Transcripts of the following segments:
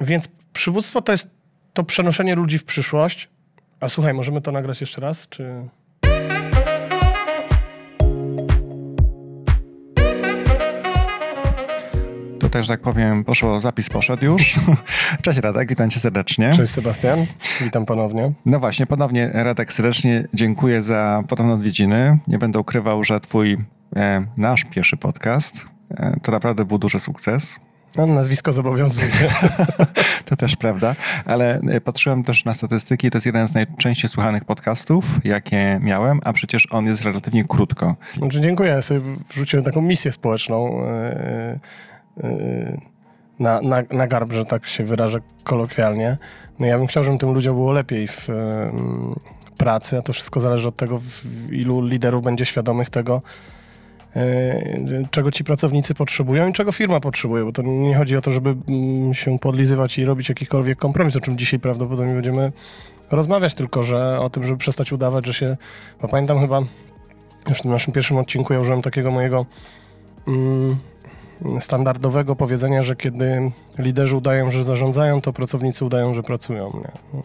Więc przywództwo to jest to przenoszenie ludzi w przyszłość. A słuchaj, możemy to nagrać jeszcze raz, czy... Że tak powiem, poszło, zapis poszedł już. Cześć Radek, witam cię serdecznie. Cześć Sebastian, witam ponownie. No właśnie, ponownie Radek, serdecznie dziękuję za ponowne odwiedziny. Nie będę ukrywał, że twój, e, nasz pierwszy podcast e, to naprawdę był duży sukces. No, nazwisko zobowiązuje. to też prawda, ale e, patrzyłem też na statystyki, to jest jeden z najczęściej słuchanych podcastów, jakie miałem, a przecież on jest relatywnie krótko. Znaczy, dziękuję, ja sobie wrzuciłem taką misję społeczną yy, yy, na, na, na garb, że tak się wyrażę kolokwialnie. No ja bym chciał, żeby tym ludziom było lepiej w pracy, a to wszystko zależy od tego, ilu liderów będzie świadomych tego, E, czego ci pracownicy potrzebują i czego firma potrzebuje, bo to nie chodzi o to, żeby mm, się podlizywać i robić jakikolwiek kompromis, o czym dzisiaj prawdopodobnie będziemy rozmawiać, tylko że o tym, żeby przestać udawać, że się... Bo pamiętam chyba, już w tym naszym pierwszym odcinku ja użyłem takiego mojego mm, standardowego powiedzenia, że kiedy liderzy udają, że zarządzają, to pracownicy udają, że pracują. Nie?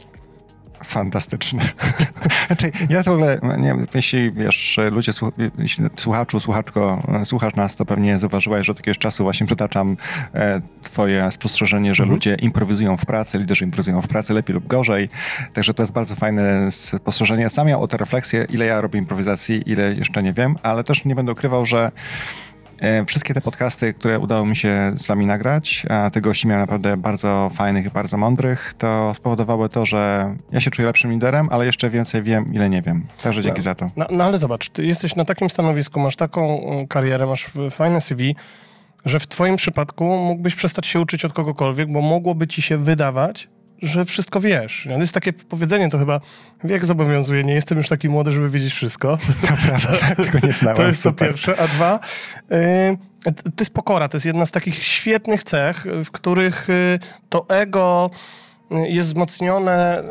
Fantastyczne. znaczy, ja to ogóle, nie, jeśli wiesz, ludzie, jeśli słuchaczu, słuchaczko, słuchasz nas, to pewnie zauważyłeś, że od jakiegoś czasu właśnie przytaczam e, twoje spostrzeżenie, że mhm. ludzie improwizują w pracy, liderzy improwizują w pracy lepiej lub gorzej. Także to jest bardzo fajne spostrzeżenie. Sam miał o tę refleksję, ile ja robię improwizacji, ile jeszcze nie wiem, ale też nie będę ukrywał, że wszystkie te podcasty, które udało mi się z wami nagrać, a te gości miałem naprawdę bardzo fajnych i bardzo mądrych, to spowodowało to, że ja się czuję lepszym liderem, ale jeszcze więcej wiem, ile nie wiem. Także dzięki no, za to. No, no, ale zobacz, ty jesteś na takim stanowisku, masz taką mm, karierę, masz fajne CV, że w twoim przypadku mógłbyś przestać się uczyć od kogokolwiek, bo mogłoby ci się wydawać, że wszystko wiesz. No, jest takie powiedzenie, to chyba wiek zobowiązuje, nie jestem już taki młody, żeby wiedzieć wszystko. To prawda, tego nie znałem. To jest Super. to pierwsze. A dwa, yy, to jest pokora, to jest jedna z takich świetnych cech, w których yy, to ego y, jest wzmocnione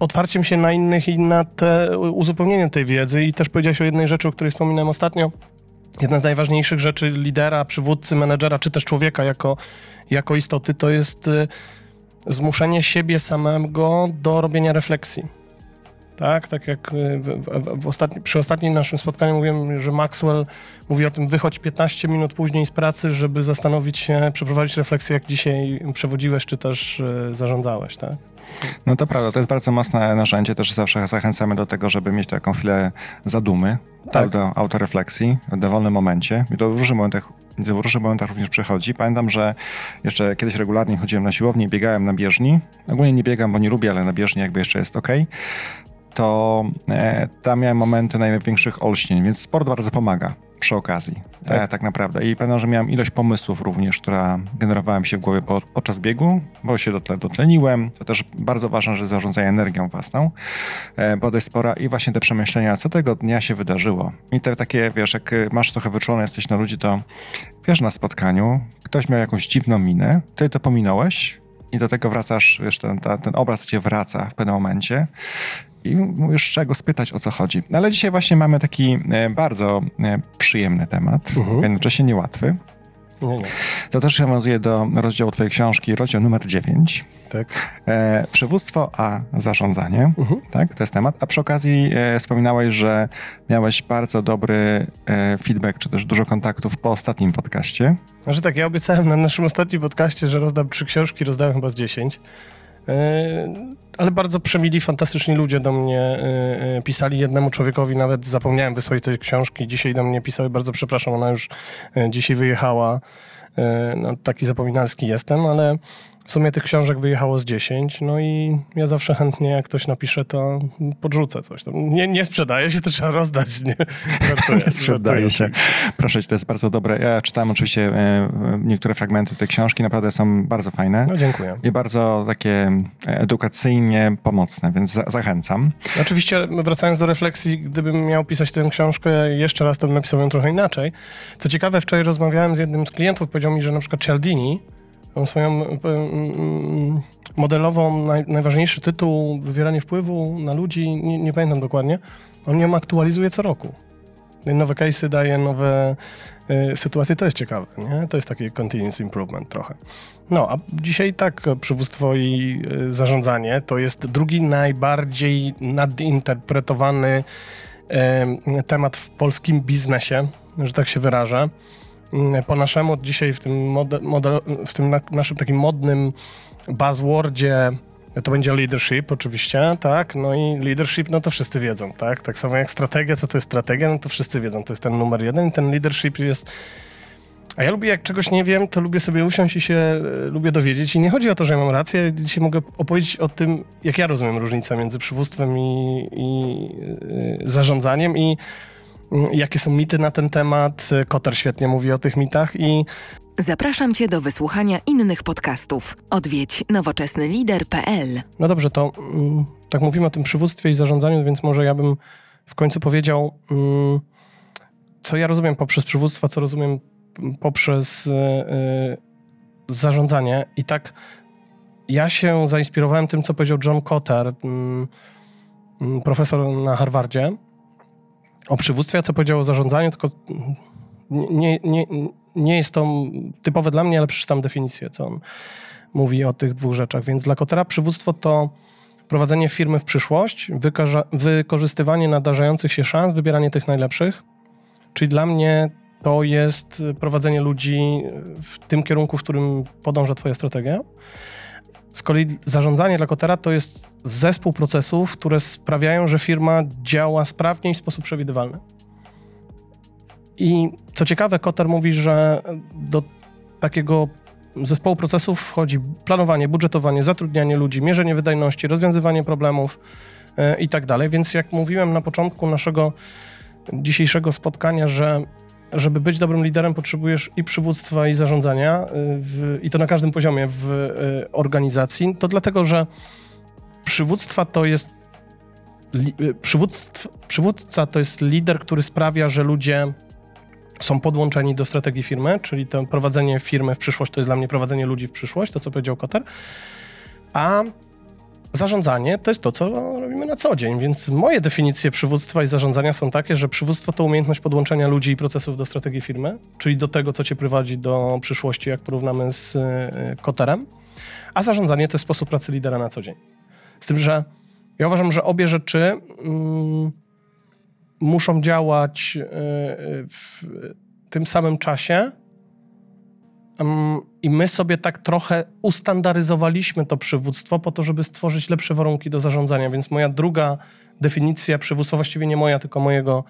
otwarciem się na innych i na te, uzupełnieniem tej wiedzy. I też powiedziałeś o jednej rzeczy, o której wspominałem ostatnio, jedna z najważniejszych rzeczy lidera, przywódcy, menedżera, czy też człowieka jako, jako istoty, to jest y, zmuszenie siebie samego do robienia refleksji. Tak, tak jak y, w, w, w ostatni, przy ostatnim naszym spotkaniu mówiłem, że Maxwell mówi o tym, wychodź 15 minut później z pracy, żeby zastanowić się, przeprowadzić refleksję, jak dzisiaj przewodziłeś, czy też y, zarządzałeś, tak? No to prawda, to jest bardzo mocne narzędzie, też zawsze zachęcamy do tego, żeby mieć taką chwilę zadumy, tak. do autorefleksji w dowolnym momencie. I to w różnych momentach, w różnych momentach również przychodzi. Pamiętam, że jeszcze kiedyś regularnie chodziłem na siłownię i biegałem na bieżni. Ogólnie nie biegam, bo nie lubię, ale na bieżni jakby jeszcze jest ok to e, tam miałem momenty największych olśnień, więc sport bardzo pomaga przy okazji, tak, e, tak naprawdę. I pamiętam, że miałem ilość pomysłów również, która generowała mi się w głowie po, podczas biegu, bo się dotle, dotleniłem. To też bardzo ważne, że zarządzanie energią własną, e, bo dość spora i właśnie te przemyślenia, co tego dnia się wydarzyło. I te takie, wiesz, jak masz trochę wyczulone jesteś na ludzi, to wiesz, na spotkaniu ktoś miał jakąś dziwną minę, ty to pominąłeś, i do tego wracasz, wiesz, ten, ta, ten obraz cię wraca w pewnym momencie i już czego spytać, o co chodzi. Ale dzisiaj właśnie mamy taki e, bardzo e, przyjemny temat, uh-huh. jednocześnie niełatwy. Nie, nie. To też nawiązuje do rozdziału twojej książki, rozdział numer 9. Tak. E, przywództwo, a zarządzanie. Uh-huh. Tak, to jest temat. A przy okazji e, wspominałeś, że miałeś bardzo dobry e, feedback, czy też dużo kontaktów po ostatnim podcaście. Znaczy tak, ja obiecałem na naszym ostatnim podcaście, że rozdam trzy książki, rozdałem chyba z 10. E, ale bardzo przemili, fantastyczni ludzie do mnie e, e, pisali. Jednemu człowiekowi nawet zapomniałem wysłać tej książki. Dzisiaj do mnie pisały, bardzo przepraszam, ona już dzisiaj wyjechała. No, taki zapominalski jestem, ale w sumie tych książek wyjechało z 10, no i ja zawsze chętnie, jak ktoś napisze, to podrzucę coś. Nie, nie sprzedaje się, to trzeba rozdać. Nie, nie sprzedaje się. Proszę cię, to jest bardzo dobre. Ja czytałem oczywiście e, niektóre fragmenty tej książki, naprawdę są bardzo fajne. No dziękuję. I bardzo takie edukacyjnie pomocne, więc za zachęcam. Oczywiście, wracając do refleksji, gdybym miał pisać tę książkę jeszcze raz, to bym napisał ją trochę inaczej. Co ciekawe, wczoraj rozmawiałem z jednym z klientów, powiedział mi, że na przykład Cialdini, swoją modelową, naj, najważniejszy tytuł, wywieranie wpływu na ludzi, nie, nie, pamiętam dokładnie, on ją aktualizuje co roku. No nowe case'y daje nowe y, sytuacje, to jest ciekawe, nie? To jest taki continuous improvement trochę. No, a dzisiaj tak, przywództwo i y, zarządzanie to jest drugi najbardziej nadinterpretowany y, temat w polskim biznesie, że tak się wyrażę. Y, po naszemu dzisiaj w tym, model, w tym na, naszym takim modnym buzzwordzie to będzie leadership oczywiście, tak, no i leadership, no to wszyscy wiedzą, tak, tak samo jak strategia, co to jest strategia, no to wszyscy wiedzą, to jest ten numer jeden i ten leadership jest a ja lubię, jak czegoś nie wiem, to lubię sobie usiąść i się e, lubię dowiedzieć. I nie chodzi o to, że ja mam rację. Dzisiaj mogę opowiedzieć o tym, jak ja rozumiem różnicę między przywództwem i, i e, zarządzaniem i mm, jakie są mity na ten temat. Koter świetnie mówi o tych mitach i Zapraszam Cię do wysłuchania innych podcastów. Odwiedź nowoczesnylider.pl. No dobrze, to mm, tak mówimy o tym przywództwie i zarządzaniu, więc może ja bym w końcu powiedział, mm, co ja rozumiem poprzez przywództwo, co rozumiem poprzez y, y, zarządzanie. I tak ja się zainspirowałem tym, co powiedział John Cotter, mm, mm, profesor na Harvardzie, o przywództwie, a co powiedział o zarządzaniu, tylko nie, nie, nie jest to typowe dla mnie, ale przeczytam definicję, co on mówi o tych dwóch rzeczach. Więc dla Kotera przywództwo to prowadzenie firmy w przyszłość, wykorzystywanie nadarzających się szans, wybieranie tych najlepszych. Czyli dla mnie to jest prowadzenie ludzi w tym kierunku, w którym podąża Twoja strategia. Z kolei zarządzanie dla Kotera to jest zespół procesów, które sprawiają, że firma działa sprawnie i w sposób przewidywalny. I co ciekawe, Koter mówi, że do takiego zespołu procesów wchodzi planowanie, budżetowanie, zatrudnianie ludzi, mierzenie wydajności, rozwiązywanie problemów yy, i tak dalej. Więc jak mówiłem na początku naszego dzisiejszego spotkania, że żeby być dobrym liderem, potrzebujesz i przywództwa, i zarządzania, e, w, i to na każdym poziomie w y, organizacji. To dlatego, że przywództwa to jest. Li, przywódca to jest lider, który sprawia, że ludzie są podłączeni do strategii firmy, czyli to prowadzenie firmy w przyszłość to jest dla mnie prowadzenie ludzi w przyszłość, to co powiedział Koter. A zarządzanie to jest to, co robimy na co dzień, więc moje definicje przywództwa i zarządzania są takie, że przywództwo to umiejętność podłączenia ludzi i procesów do strategii firmy, czyli do tego, co cię prowadzi do przyszłości, jak porównamy z y, Koterem, a zarządzanie to jest sposób pracy lidera na co dzień. Z tym, że ja uważam, że obie rzeczy... Mm, muszą działać e, w tym samym czasie. I my sobie tak trochę ustandaryzowaliśmy to przywództwo po to, żeby stworzyć lepsze warunki do zarządzania. Więc moja druga definicja przywództwa, właściwie nie moja, tylko mojego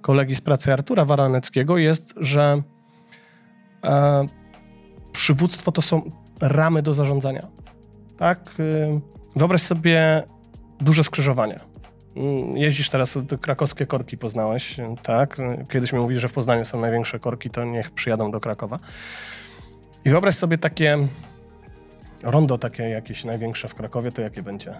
kolegi z pracy Artura Waraneckiego, jest, że e, przywództwo to są ramy do zarządzania. Tak? E, wyobraź sobie duże skrzyżowanie Mm, jeździsz teraz, krakowskie korki poznałeś, tak? Kiedyś mi mówisz, że w Poznaniu są największe korki, to niech przyjadą do Krakowa. I wyobraź sobie takie rondo takie jakieś największe w Krakowie, to jakie będzie?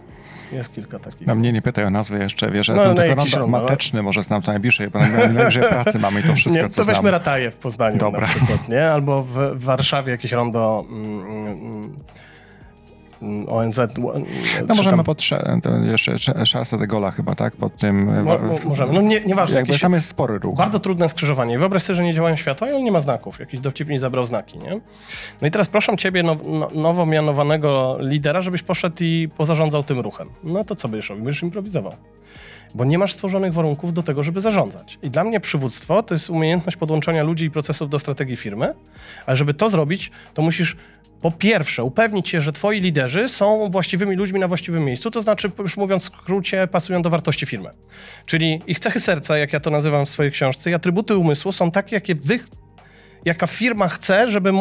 Jest kilka takich. No mnie nie pytaj o nazwę jeszcze, wiesz, ja no, znam tylko rondo, rondo mateczny, może znam to najbliższej, bo najbliżej pracy mamy i to wszystko, nie, co To weźmy znam. Rataje w Poznaniu Dobra. na przykład, nie? Albo w, w Warszawie jakieś rondo... Mm, mm, ONZ. No możemy tam... pod jeszcze Charlesa de Gola chyba, tak? Pod tym... Mo, możemy, no nie, nieważne. Jakby tam jest spory ruch. Bardzo trudne skrzyżowanie. Wyobraź sobie, że nie działają światła i on nie ma znaków. Jakiś dowcipnik zabrał znaki, nie? No i teraz proszę ciebie, now, no, nowo mianowanego lidera, żebyś poszedł i pozarządzał tym ruchem. No to co będziesz robił? Będziesz improwizował bo nie masz stworzonych warunków do tego, żeby zarządzać. I dla mnie przywództwo to jest umiejętność podłączania ludzi i procesów do strategii firmy, ale żeby to zrobić, to musisz po pierwsze, upewnić się, że twoi liderzy są właściwymi ludźmi na właściwym miejscu, to znaczy, już mówiąc w skrócie, pasują do wartości firmy. Czyli ich cechy serca, jak ja to nazywam w swojej książce, i atrybuty umysłu są takie, jakie wy, jaka firma chce, żeby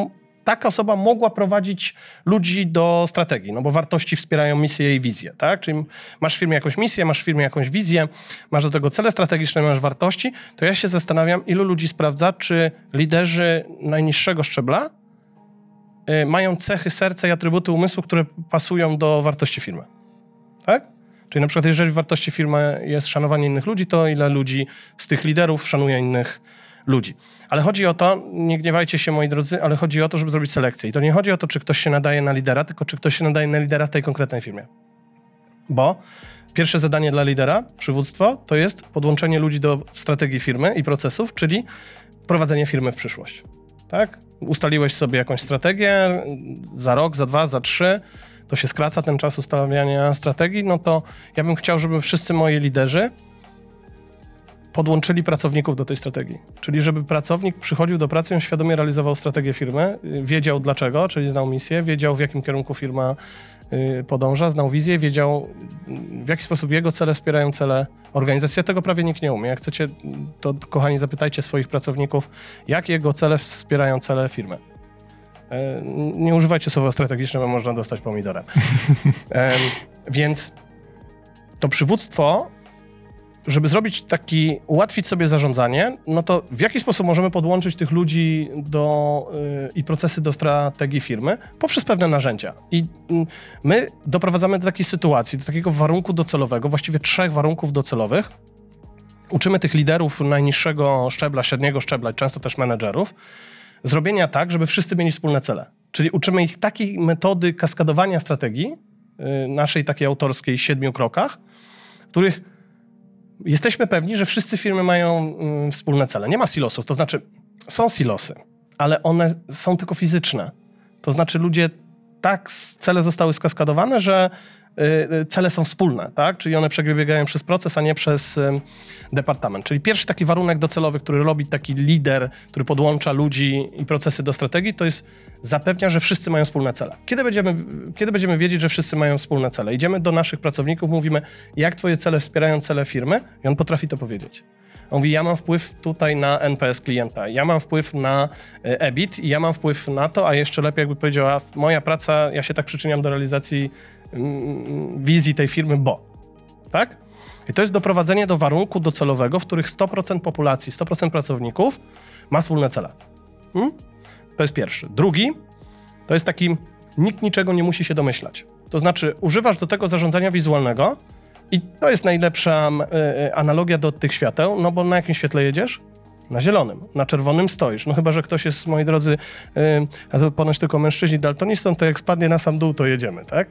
taka osoba mogła prowadzić ludzi do strategii, no bo wartości wspierają misję i wizję, tak? Czyli masz w firmie jakąś misję, masz w firmie jakąś wizję, masz do tego cele strategiczne, masz wartości, to ja się zastanawiam, ilu ludzi sprawdza, czy liderzy najniższego szczebla y, mają cechy serca i atrybuty umysłu, które pasują do wartości firmy, tak? Czyli na przykład jeżeli w wartości firmy jest szanowanie innych ludzi, to ile ludzi z tych liderów szanuje innych ludzi. Ale chodzi o to, nie gniewajcie się moi drodzy, ale chodzi o to, żeby zrobić selekcję. I to nie chodzi o to, czy ktoś się nadaje na lidera, tylko czy ktoś się nadaje na lidera w tej konkretnej firmie. Bo pierwsze zadanie dla lidera, przywództwo, to jest podłączenie ludzi do strategii firmy i procesów, czyli prowadzenie firmy w przyszłość. Tak? Ustaliłeś sobie jakąś strategię za rok, za dwa, za trzy, to się skraca ten czas ustawiania strategii, no to ja bym chciał, żeby wszyscy moi liderzy podłączyli pracowników do tej strategii. Czyli żeby pracownik przychodził do pracy, on świadomie realizował strategię firmy, wiedział dlaczego, czyli znał misję, wiedział w jakim kierunku firma y, podąża, znał wizję, wiedział w jaki sposób jego cele wspierają cele organizacji. Tego prawie nikt nie umie. Jak chcecie, to kochani zapytajcie swoich pracowników, jak jego cele wspierają cele firmy. E, nie używajcie słowa strategiczne, bo można dostać pomidorem. Więc to przywództwo żeby zrobić taki, ułatwić sobie zarządzanie, no to w jaki sposób możemy podłączyć tych ludzi do, yy, i procesy do strategii firmy? Poprzez pewne narzędzia. I yy, my doprowadzamy do takiej sytuacji, do takiego warunku docelowego, właściwie trzech warunków docelowych. Uczymy tych liderów najniższego szczebla, średniego szczebla, często też menedżerów, zrobienia tak, żeby wszyscy mieli wspólne cele. Czyli uczymy ich takiej metody kaskadowania strategii, yy, naszej takiej autorskiej siedmiu krokach, których jesteśmy pewni, że wszyscy firmy mają mm, wspólne cele. Nie ma silosów, to znaczy są silosy, ale one są tylko fizyczne. To znaczy ludzie tak cele zostały skaskadowane, że cele są wspólne, tak? Czyli one przebiegają przez proces, a nie przez departament. Czyli pierwszy taki warunek docelowy, który robi taki lider, który podłącza ludzi i procesy do strategii, to jest zapewnia, że wszyscy mają wspólne cele. Kiedy będziemy, kiedy będziemy wiedzieć, że wszyscy mają wspólne cele? Idziemy do naszych pracowników, mówimy, jak twoje cele wspierają cele firmy i on potrafi to powiedzieć. On mówi, ja mam wpływ tutaj na NPS klienta, ja mam wpływ na y, EBIT i ja mam wpływ na to, a jeszcze lepiej jakby powiedziała, moja praca, ja się tak przyczyniam do realizacji wizji tej firmy, bo. Tak? I to jest doprowadzenie do warunku docelowego, w których 100% populacji, 100% pracowników ma wspólne cele. Hmm? To jest pierwszy. Drugi to jest taki, nikt niczego nie musi się domyślać. To znaczy, używasz do tego zarządzania wizualnego i to jest najlepsza y, analogia do tych świateł, no bo na jakim świetle jedziesz? Na zielonym, na czerwonym stoisz. No chyba, że ktoś jest, moi drodzy, y, a to ponoć tylko mężczyźni daltonistą, to jak spadnie na sam dół, to jedziemy, tak?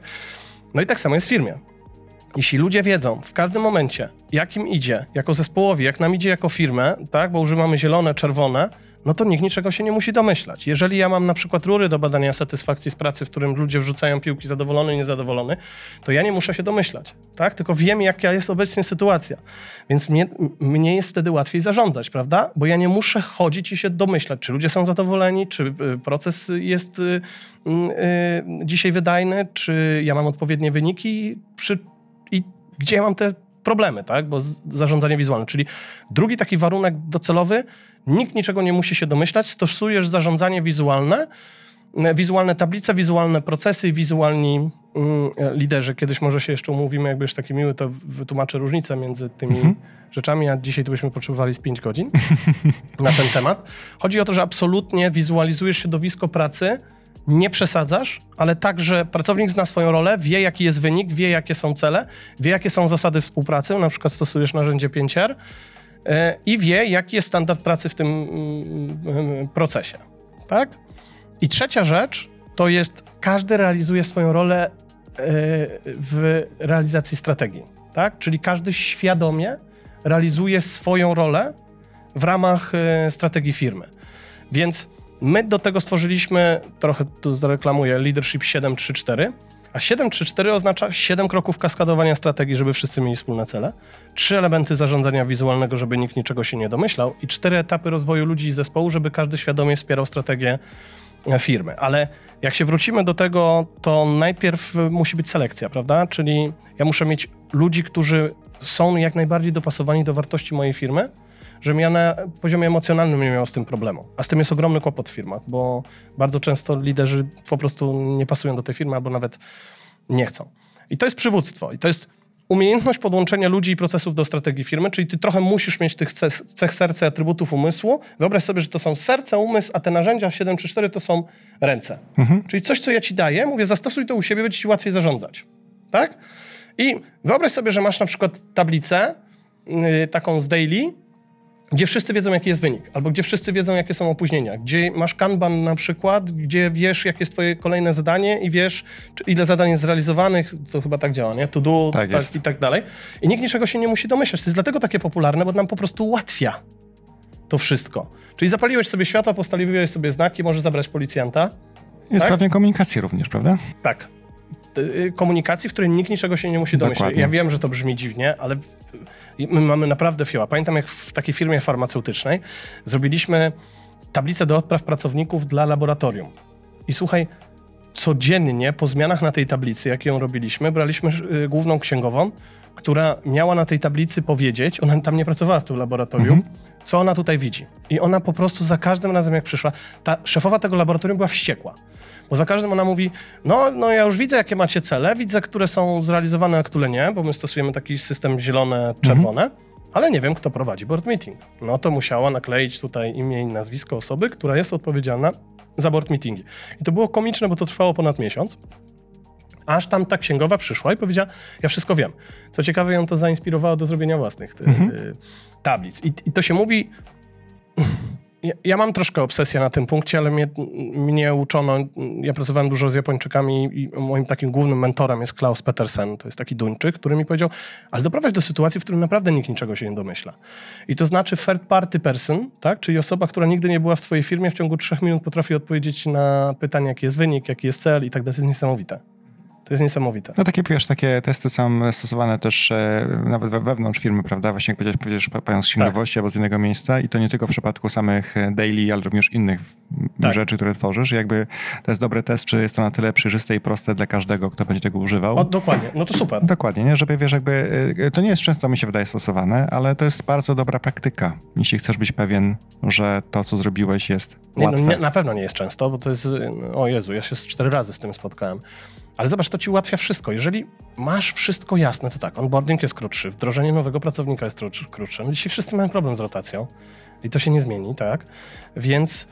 No i tak samo jest w firmie. Jeśli ludzie wiedzą w każdym momencie, jakim idzie, jako zespołowi, jak nam idzie jako firmę, tak, bo używamy zielone, czerwone, no to nikt niczego się nie musi domyślać. Jeżeli ja mam na przykład rury do badania satysfakcji z pracy, w którym ludzie wrzucają piłki zadowolony i niezadowolony, to ja nie muszę się domyślać, tak? Tylko wiem, jaka jest obecnie sytuacja. Więc mnie, mnie jest wtedy łatwiej zarządzać, prawda? Bo ja nie muszę chodzić i się domyślać, czy ludzie są zadowoleni, czy y, proces jest y, y, dzisiaj wydajny, czy ja mam odpowiednie wyniki, przy, i gdzie ja mam te problemy, tak? Bo zarządzanie wizualne, czyli drugi taki warunek docelowy, nikt niczego nie musi się domyślać, stosujesz zarządzanie wizualne, wizualne tablice, wizualne procesy, wizualni mm, liderzy. Kiedyś może się jeszcze umówimy, jakby już taki miły, to wytłumaczę różnicę między tymi mhm. rzeczami, a dzisiaj to byśmy potrzebowali z 5 godzin na ten temat. Chodzi o to, że absolutnie wizualizujesz środowisko pracy, nie przesadzasz, ale także pracownik zna swoją rolę, wie jaki jest wynik, wie jakie są cele, wie jakie są zasady współpracy, na przykład stosujesz narzędzie 5R e, i wie jaki jest standard pracy w tym mm, mm, procesie. Tak? I trzecia rzecz to jest każdy realizuje swoją rolę e, w realizacji strategii. Tak? Czyli każdy świadomie realizuje swoją rolę w ramach e, strategii firmy. Więc My do tego stworzyliśmy, trochę tu zareklamuję, Leadership 734, a 734 oznacza 7 kroków kaskadowania strategii, żeby wszyscy mieli wspólne cele, 3 elementy zarządzania wizualnego, żeby nikt niczego się nie domyślał i 4 etapy rozwoju ludzi i zespołu, żeby każdy świadomie wspierał strategię e, firmy. Ale jak się wrócimy do tego, to najpierw musi być selekcja, prawda? Czyli ja muszę mieć ludzi, którzy są jak najbardziej dopasowani do wartości mojej firmy, żebym ja na poziomie emocjonalnym nie miał z tym problemu. A z tym jest ogromny kłopot w firmach, bo bardzo często liderzy po prostu nie pasują do tej firmy albo nawet nie chcą. I to jest przywództwo. I to jest umiejętność podłączenia ludzi i procesów do strategii firmy, czyli ty trochę musisz mieć tych cech serca, atrybutów umysłu. Wyobraź sobie, że to są serce, umysł, a te narzędzia 7 czy 4 to są ręce. Mhm. Czyli coś, co ja ci daję, mówię, zastosuj to u siebie, będzie ci łatwiej zarządzać. Tak? I wyobraź sobie, że masz na przykład tablicę yy, taką z daily, gdzie wszyscy wiedzą, jaki jest wynik, albo gdzie wszyscy wiedzą, jakie są opóźnienia, gdzie masz kanban na przykład, gdzie wiesz, jakie jest twoje kolejne zadanie i wiesz, ile zadań jest zrealizowanych, to chyba tak działa, nie? To do, tak tak, i tak dalej. I nikt niczego się nie musi domyślać. To jest dlatego takie popularne, bo nam po prostu ułatwia to wszystko. Czyli zapaliłeś sobie światła, postawiłeś sobie znaki, możesz zabrać policjanta. Jest tak? pewnie komunikacji również, prawda? Tak. Y, komunikacji, w której nikt niczego się nie musi domyśleć. Dokładnie. Ja wiem, że to brzmi dziwnie, ale my mamy naprawdę fioła. Pamiętam, jak w takiej firmie farmaceutycznej zrobiliśmy tablicę do odpraw pracowników dla laboratorium. I słuchaj, codziennie po zmianach na tej tablicy, jak ją robiliśmy, braliśmy y, główną księgową, która miała na tej tablicy powiedzieć, ona tam nie pracowała w tym laboratorium, mhm. co ona tutaj widzi. I ona po prostu za każdym razem, jak przyszła, ta szefowa tego laboratorium była wściekła. Bo za każdym ona mówi, no, no ja już widzę, jakie macie cele, widzę, które są zrealizowane, a które nie, bo my stosujemy taki system zielone-czerwone, mhm. ale nie wiem, kto prowadzi board meeting. No to musiała nakleić tutaj imię i nazwisko osoby, która jest odpowiedzialna za board meetingi. I to było komiczne, bo to trwało ponad miesiąc. Aż tam ta księgowa przyszła i powiedziała, ja wszystko wiem. Co ciekawe, ją to zainspirowało do zrobienia własnych ty, mhm. y, tablic. I, I to się mówi ja, mam troszkę obsesję na tym punkcie, ale mnie, mnie uczono, ja pracowałem dużo z Japończykami i moim takim głównym mentorem jest Klaus Petersen, to jest taki Duńczyk, który mi powiedział, ale doprowadź do sytuacji, w której naprawdę nikt niczego się nie domyśla. I to znaczy third party person, tak? czyli osoba, która nigdy nie była w twojej firmie, w ciągu trzech minut potrafi odpowiedzieć na pytanie, jaki jest wynik, jaki jest cel i tak dalej. To jest niesamowite. To jest niesamowite. No takie, wiesz, takie testy są stosowane też e, nawet wewnątrz firmy, prawda? Właśnie jak powiedziałeś, powiedziałeś z księgowości tak. albo z innego miejsca i to nie tylko w przypadku samych e, daily, ale również innych tak. rzeczy, które tworzysz. Jakby to jest dobry test, czy jest to na tyle przejrzyste i proste dla każdego, kto będzie tego używał. O, dokładnie, no to super. Dokładnie, nie? Żeby, wiesz, jakby, e, to nie jest często, mi się wydaje, stosowane, ale to jest bardzo dobra praktyka, jeśli chcesz być pewien, że to, co zrobiłeś jest nie, no, łatwe. No, nie, na pewno nie jest często, bo to jest, o Jezu, ja się cztery razy z tym spotkałem. Ale zobacz, to ci ułatwia wszystko. Jeżeli masz wszystko jasne, to tak, onboarding jest krótszy, wdrożenie nowego pracownika jest krótsze. Dzisiaj wszyscy mają problem z rotacją i to się nie zmieni, tak? Więc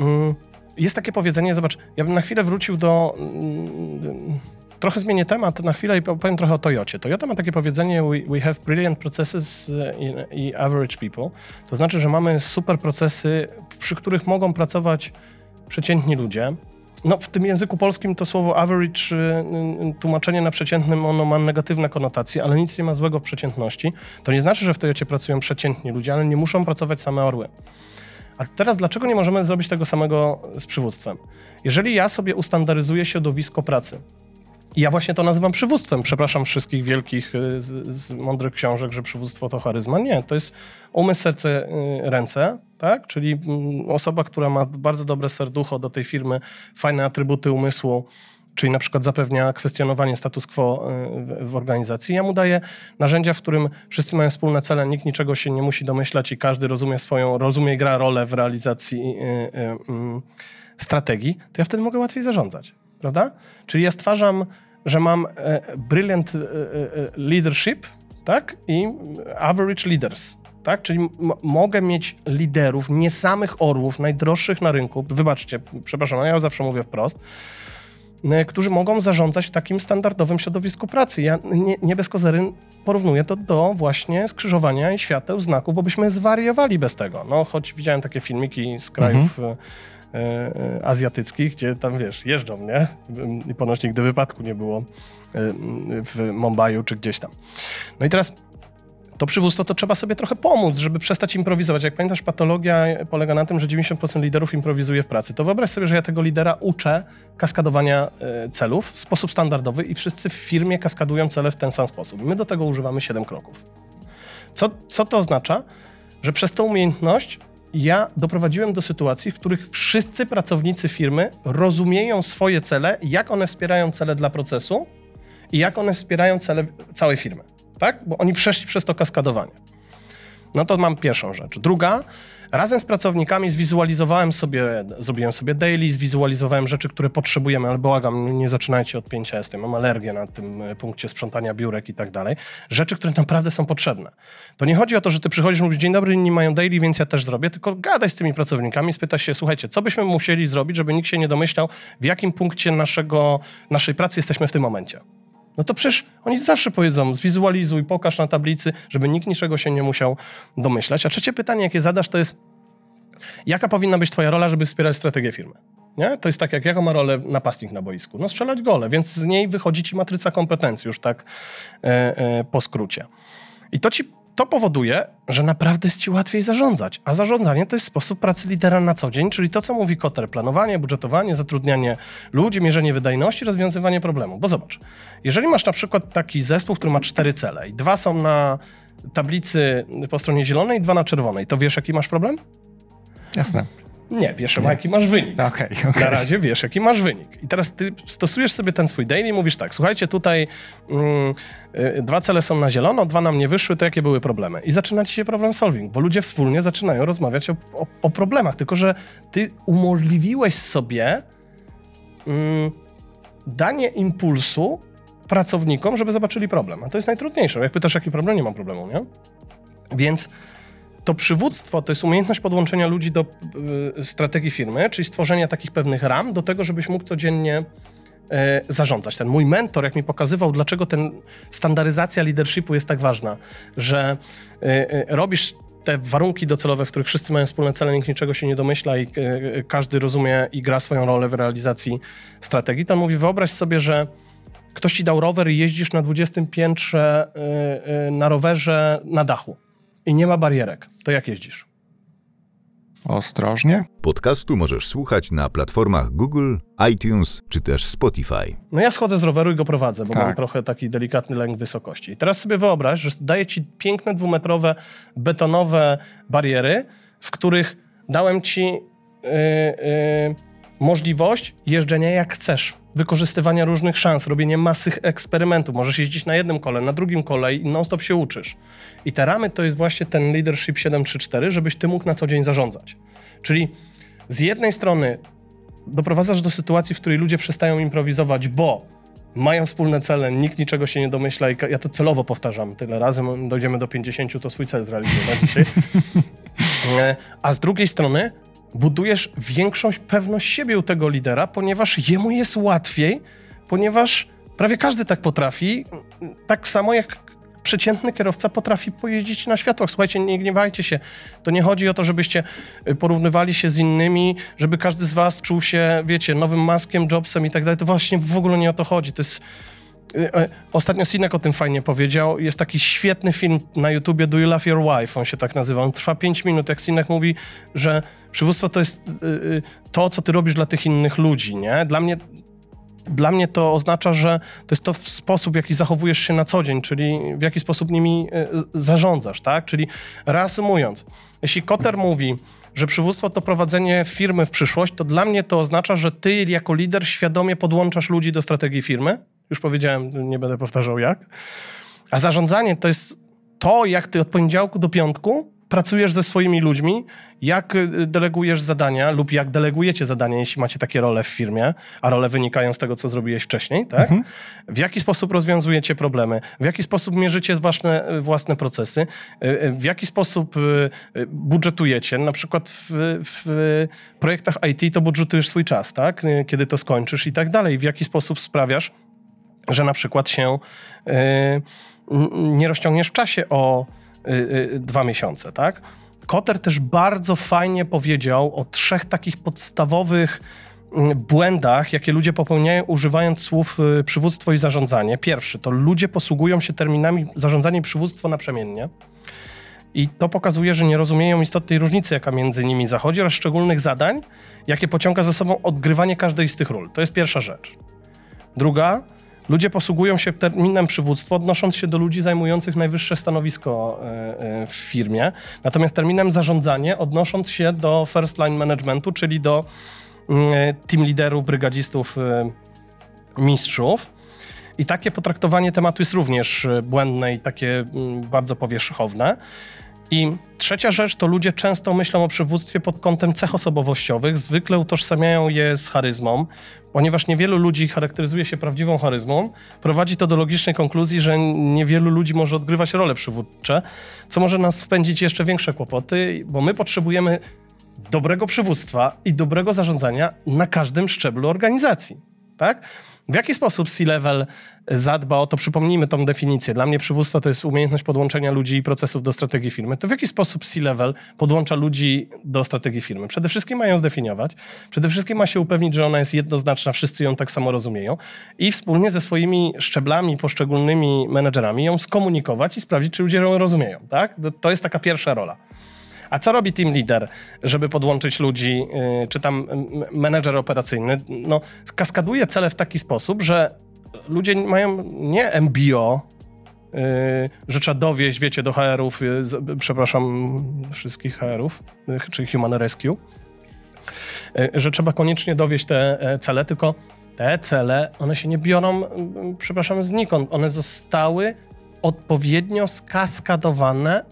mm, jest takie powiedzenie, zobacz, ja bym na chwilę wrócił do... Mm, trochę zmienię temat na chwilę i powiem trochę o Toyocie. Toyota ma takie powiedzenie we, we have brilliant processes i average people. To znaczy, że mamy super procesy, przy których mogą pracować przeciętni ludzie, no, w tym języku polskim to słowo average, y, y, tłumaczenie na przeciętnym, ono ma negatywne konotacje, ale nic nie ma złego w przeciętności. To nie znaczy, że w Toyocie pracują przeciętni ludzie, ale nie muszą pracować same orły. A teraz dlaczego nie możemy zrobić tego samego z przywództwem? Jeżeli ja sobie ustandaryzuję środowisko pracy, ja właśnie to nazywam przywództwem. Przepraszam wszystkich wielkich y, z, z, mądrych książek, że przywództwo to charyzma. Nie, to jest umysł, serce, y, ręce, tak? Czyli mm, osoba, która ma bardzo dobre serducho do tej firmy, fajne atrybuty umysłu, czyli na przykład zapewnia kwestionowanie status quo y, w, organizacji. Ja mu daję narzędzia, w którym wszyscy mają wspólne cele, nikt niczego się nie musi domyślać i każdy rozumie swoją, rozumie gra rolę w realizacji mm, strategii, to ja wtedy mogę łatwiej zarządzać, prawda? Czyli ja stwarzam że mam e, brilliant e, e, leadership, tak? I average leaders. Tak? Czyli mogę mieć liderów, nie samych orłów, najdroższych na rynku. Wybaczcie, przepraszam, ja zawsze mówię wprost którzy mogą zarządzać w takim standardowym środowisku pracy. Ja nie, nie bez kozery porównuję to do właśnie skrzyżowania i świateł, znaków, bo byśmy zwariowali bez tego. No, choć widziałem takie filmiki z krajów mhm. E, e, azjatyckich, gdzie tam, wiesz, jeżdżą, nie? I ponoć nigdy wypadku nie było e, w Mumbaiu czy gdzieś tam. No i teraz to przywództwo to trzeba sobie trochę pomóc, żeby przestać improwizować. Jak pamiętasz, patologia polega na tym, że 90% liderów improwizuje w pracy. To wyobraź sobie, że ja tego lidera uczę kaskadowania celów w sposób standardowy i wszyscy w firmie kaskadują cele w ten sam sposób. My do tego używamy 7 kroków. Co, co to oznacza? Że przez tą umiejętność ja doprowadziłem do sytuacji, w których wszyscy pracownicy firmy rozumieją swoje cele, jak one wspierają cele dla procesu i jak one wspierają cele całej firmy. Tak? Bo oni przeszli przez to kaskadowanie. No to mam pierwszą rzecz. Druga, razem z pracownikami zwizualizowałem sobie, zrobiłem sobie daily, zwizualizowałem rzeczy, które potrzebujemy, ale błagam, nie zaczynajcie od 5S, mam alergię na tym e, punkcie sprzątania biurek i tak dalej. Rzeczy, które naprawdę są potrzebne. To nie chodzi o to, że ty przychodzisz mówisz, dzień dobry, inni mają daily, więc ja też zrobię, tylko gadaj z tymi pracownikami, spytaj się, słuchajcie, co byśmy musieli zrobić, żeby nikt się nie domyślał, w jakim punkcie naszego, naszej pracy jesteśmy w tym momencie. No to przecież oni zawsze powiedzą, zwizualizuj, pokaż na tablicy, żeby nikt niczego się nie musiał domyślać. A trzecie pytanie, jakie zadasz, to jest, jaka powinna być twoja rola, żeby wspierać strategię firmy? Nie? To jest tak, jak jaką ma rolę napastnik na boisku? No strzelać gole, więc z niej wychodzi ci matryca kompetencji, już tak e, e, po skrócie. I to ci to powoduje, że naprawdę jest ci łatwiej zarządzać. A zarządzanie to jest sposób pracy lidera na co dzień, czyli to, co mówi Kotter, planowanie, budżetowanie, zatrudnianie ludzi, mierzenie wydajności, rozwiązywanie problemu. Bo zobacz, jeżeli masz na przykład taki zespół, który ma cztery cele i dwa są na tablicy po stronie zielonej, dwa na czerwonej, to wiesz, jaki masz problem? Jasne. Nie, wiesz, nie. jaki masz wynik. Okay, okay. Na razie wiesz, jaki masz wynik. I teraz ty stosujesz sobie ten swój daily i mówisz tak, słuchajcie, tutaj mm, y, dwa cele są na zielono, dwa nam nie wyszły, to jakie były problemy? I zaczyna ci się problem solving, bo ludzie wspólnie zaczynają rozmawiać o, o, o problemach, tylko że ty umożliwiłeś sobie mm, danie impulsu pracownikom, żeby zobaczyli problem. A to jest najtrudniejsze. Jak pytasz, jaki problem, nie mam problemu, nie? Więc to przywództwo to jest umiejętność podłączenia ludzi do y, strategii firmy, czyli stworzenia takich pewnych ram do tego, żebyś mógł codziennie y, zarządzać. Ten mój mentor, jak mi pokazywał, dlaczego ten standaryzacja leadershipu jest tak ważna, że y, robisz te warunki docelowe, w których wszyscy mają wspólne cele, nikt niczego się nie domyśla i każdy rozumie i gra swoją rolę w realizacji strategii, to on mówi, wyobraź sobie, że ktoś ci dał rower i jeździsz na 20 piętrze na rowerze na dachu i nie ma barierek, to jak jeździsz? Ostrożnie. Podcastu możesz słuchać na platformach Google, iTunes czy też Spotify. No ja schodzę z roweru i go prowadzę, bo tak. mam trochę taki delikatny lęk wysokości. I teraz sobie wyobraź, że daję ci piękne dwumetrowe betonowe bariery, w których dałem ci yy, yy, możliwość jeżdżenia jak chcesz wykorzystywania różnych szans, robienie masy eksperymentów. Możesz jeździć na jednym kole, na drugim kole i non-stop się uczysz. I te ramy to jest właśnie ten leadership 734, żebyś ty mógł na co dzień zarządzać. Czyli z jednej strony doprowadzasz do sytuacji, w której ludzie przestają improwizować, bo mają wspólne cele, nikt niczego się nie domyśla i ja to celowo powtarzam tyle razy, dojdziemy do 50, to swój cel zrealizujemy dzisiaj. E, a z drugiej strony budujesz większą pewność siebie u tego lidera, ponieważ jemu jest łatwiej, ponieważ prawie każdy tak potrafi, tak samo jak przeciętny kierowca potrafi pojeździć na światłach. Słuchajcie, nie gniewajcie się. To nie chodzi o to, żebyście y, porównywali się z innymi, żeby każdy z was czuł się, wiecie, nowym Maskiem, Jobsem i tak dalej. To właśnie w ogóle nie o to chodzi. To jest ostatnio Sinek o tym fajnie powiedział. Jest taki świetny film na YouTubie Do You Love Your Wife? On się tak nazywa. On trwa 5 minut, jak Sinek mówi, że przywództwo to jest y, to, co ty robisz dla tych innych ludzi, nie? Dla mnie dla mnie to oznacza, że to jest to sposób, w jaki zachowujesz się na co dzień, czyli w jaki sposób nimi zarządzasz, tak? Czyli reasumując, jeśli Kotter mówi, że przywództwo to prowadzenie firmy w przyszłość, to dla mnie to oznacza, że ty jako lider świadomie podłączasz ludzi do strategii firmy, już powiedziałem, nie będę powtarzał jak. A zarządzanie to jest to, jak ty od poniedziałku do piątku pracujesz ze swoimi ludźmi, jak y, delegujesz zadania lub jak delegujecie zadania, jeśli macie takie role w firmie, a role wynikają z tego, co zrobiłeś wcześniej, tak? Mhm. W jaki sposób rozwiązujecie problemy, w jaki sposób mierzycie własne, własne procesy, y, y, w jaki sposób budżetujecie. Na przykład w, w projektach IT to budżetujesz swój czas, tak? Kiedy to skończysz i tak dalej. W jaki sposób sprawiasz, że na przykład się y, nie rozciągniesz w czasie o y, y, dwa miesiące, tak? Koter też bardzo fajnie powiedział o trzech takich podstawowych błędach, jakie ludzie popełniają, używając słów przywództwo i zarządzanie. Pierwszy to ludzie posługują się terminami zarządzanie i przywództwo naprzemiennie. I to pokazuje, że nie rozumieją istotnej różnicy, jaka między nimi zachodzi, oraz szczególnych zadań, jakie pociąga za sobą odgrywanie każdej z tych ról. To jest pierwsza rzecz. Druga, Ludzie posługują się terminem przywództwo, odnosząc się do ludzi zajmujących najwyższe stanowisko e, e, w firmie, natomiast terminem zarządzanie, odnosząc się do first line managementu, czyli do mm, e, team liderów, brygadzistów, mistrzów. I takie potraktowanie tematu jest również błędne i takie mm, bardzo powierzchowne. I trzecia rzecz to ludzie często myślą o przywództwie pod kątem cech osobowościowych, zwykle utożsamiają je z charyzmą, ponieważ niewielu ludzi charakteryzuje się prawdziwą charyzmą, prowadzi to do logicznej konkluzji, że niewielu ludzi może odgrywać role przywódcze, co może nas wpędzić jeszcze większe kłopoty, bo my potrzebujemy dobrego przywództwa i dobrego zarządzania na każdym szczeblu organizacji. tak? W jaki sposób C-level zadba o to, przypomnijmy tą definicję. Dla mnie przywództwo to jest umiejętność podłączenia ludzi i procesów do strategii firmy. To w jaki sposób C-level podłącza ludzi do strategii firmy? Przede wszystkim mają zdefiniować, przede wszystkim ma się upewnić, że ona jest jednoznaczna, wszyscy ją tak samo rozumieją i wspólnie ze swoimi szczeblami, poszczególnymi menedżerami ją skomunikować i sprawdzić, czy ludzie ją rozumieją, tak? To jest taka pierwsza rola. A co robi team leader, żeby podłączyć ludzi, yy, czy tam menedżer operacyjny? No, kaskaduje cele w taki sposób, że ludzie mają nie MBO, yy, że trzeba dowieść, wiecie, do HR-ów, z- przepraszam wszystkich HR-ów, czy Human Rescue, że trzeba koniecznie dowieść te e, cele, tylko te cele, one się nie biorą, przepraszam, znikąd. One zostały odpowiednio skaskadowane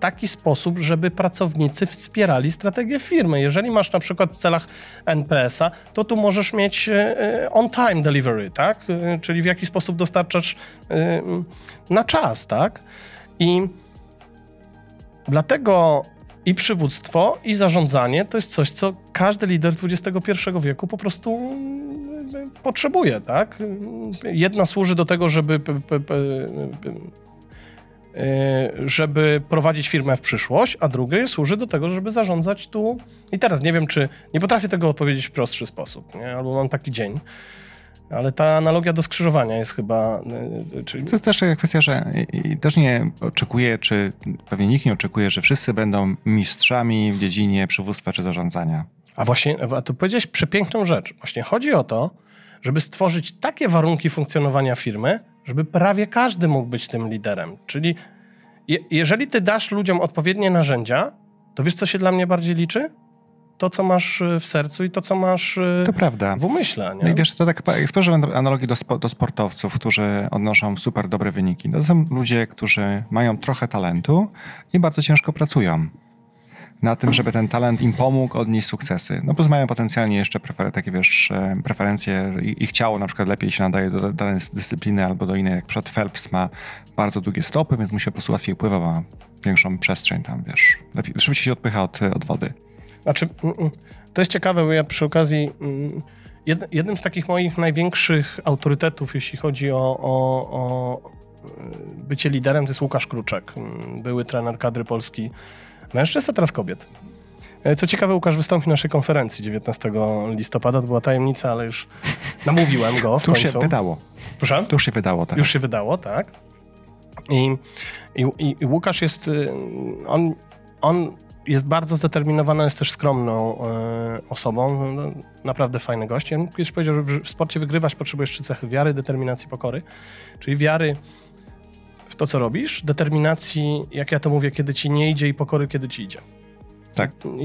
taki sposób, żeby pracownicy wspierali strategię firmy. Jeżeli masz na przykład w celach NPS-a, to tu możesz mieć e, on-time delivery, tak? E, Czyli w jaki sposób dostarczasz e, na czas, tak? I dlatego i przywództwo, i zarządzanie to jest coś, co każdy lider XXI wieku po prostu potrzebuje, tak? Jedna służy do tego, żeby żeby prowadzić firmę w przyszłość, a drugie służy do tego, żeby zarządzać tu i teraz. Nie wiem, czy nie potrafię tego odpowiedzieć w prostszy sposób, nie? albo mam taki dzień. Ale ta analogia do skrzyżowania jest chyba. y, Czyli To jest też kwestia, że też nie oczekuję, czy pewnie nikt nie oczekuje, że wszyscy będą mistrzami w dziedzinie przywództwa czy zarządzania. A właśnie, a tu powiedziałeś przepiękną rzecz. Właśnie chodzi o to, żeby stworzyć takie warunki funkcjonowania firmy, żeby prawie każdy mógł być tym liderem. Czyli je, jeżeli ty dasz ludziom odpowiednie narzędzia, to wiesz, co się dla mnie bardziej liczy? To, co masz y, w sercu i to, co masz y, To prawda. w umyśle. No i Nie? wiesz, to tak jak spojrzę na analogii do, spo, do sportowców, którzy odnoszą super dobre wyniki. To są ludzie, którzy mają trochę talentu i bardzo ciężko pracują na tym, żeby ten talent im pomógł odnieść sukcesy. No plus mają potencjalnie jeszcze prefer- takie, wiesz, e, preferencje, ich ciało na przykład lepiej się nadaje do danej dyscypliny albo do innej, jak przed Phelps ma bardzo długie stopy, więc mu się po prostu łatwiej pływa, ma większą przestrzeń tam, wiesz, lepiej, szybciej się odpycha od, od wody. Znaczy, to jest ciekawe, bo ja przy okazji mm, jed, jednym z takich moich największych autorytetów, jeśli chodzi o, o, o bycie liderem, to jest Łukasz Kruczek, mm, były trener kadry Polski mężczyzn, a teraz kobiet. E, Co ciekawe, Łukasz wystąpił na naszej konferencji 19 listopada. To była tajemnica, ale już namówiłem go w się wydało. Proszę? Już się wydało, tak. Już się wydało, tak. I, i, i, Łukasz jest, y, on, on jest bardzo zdeterminowany, jest też skromną y, osobą, no, naprawdę fajny gość. Ja kiedyś powiedział, że w w sporcie wygrywać potrzebujesz trzy cechy, wiary, determinacji, pokory. Czyli wiary w to, co robisz, determinacji, jak ja to mówię, kiedy ci nie idzie i pokory, kiedy ci idzie. Tak. I,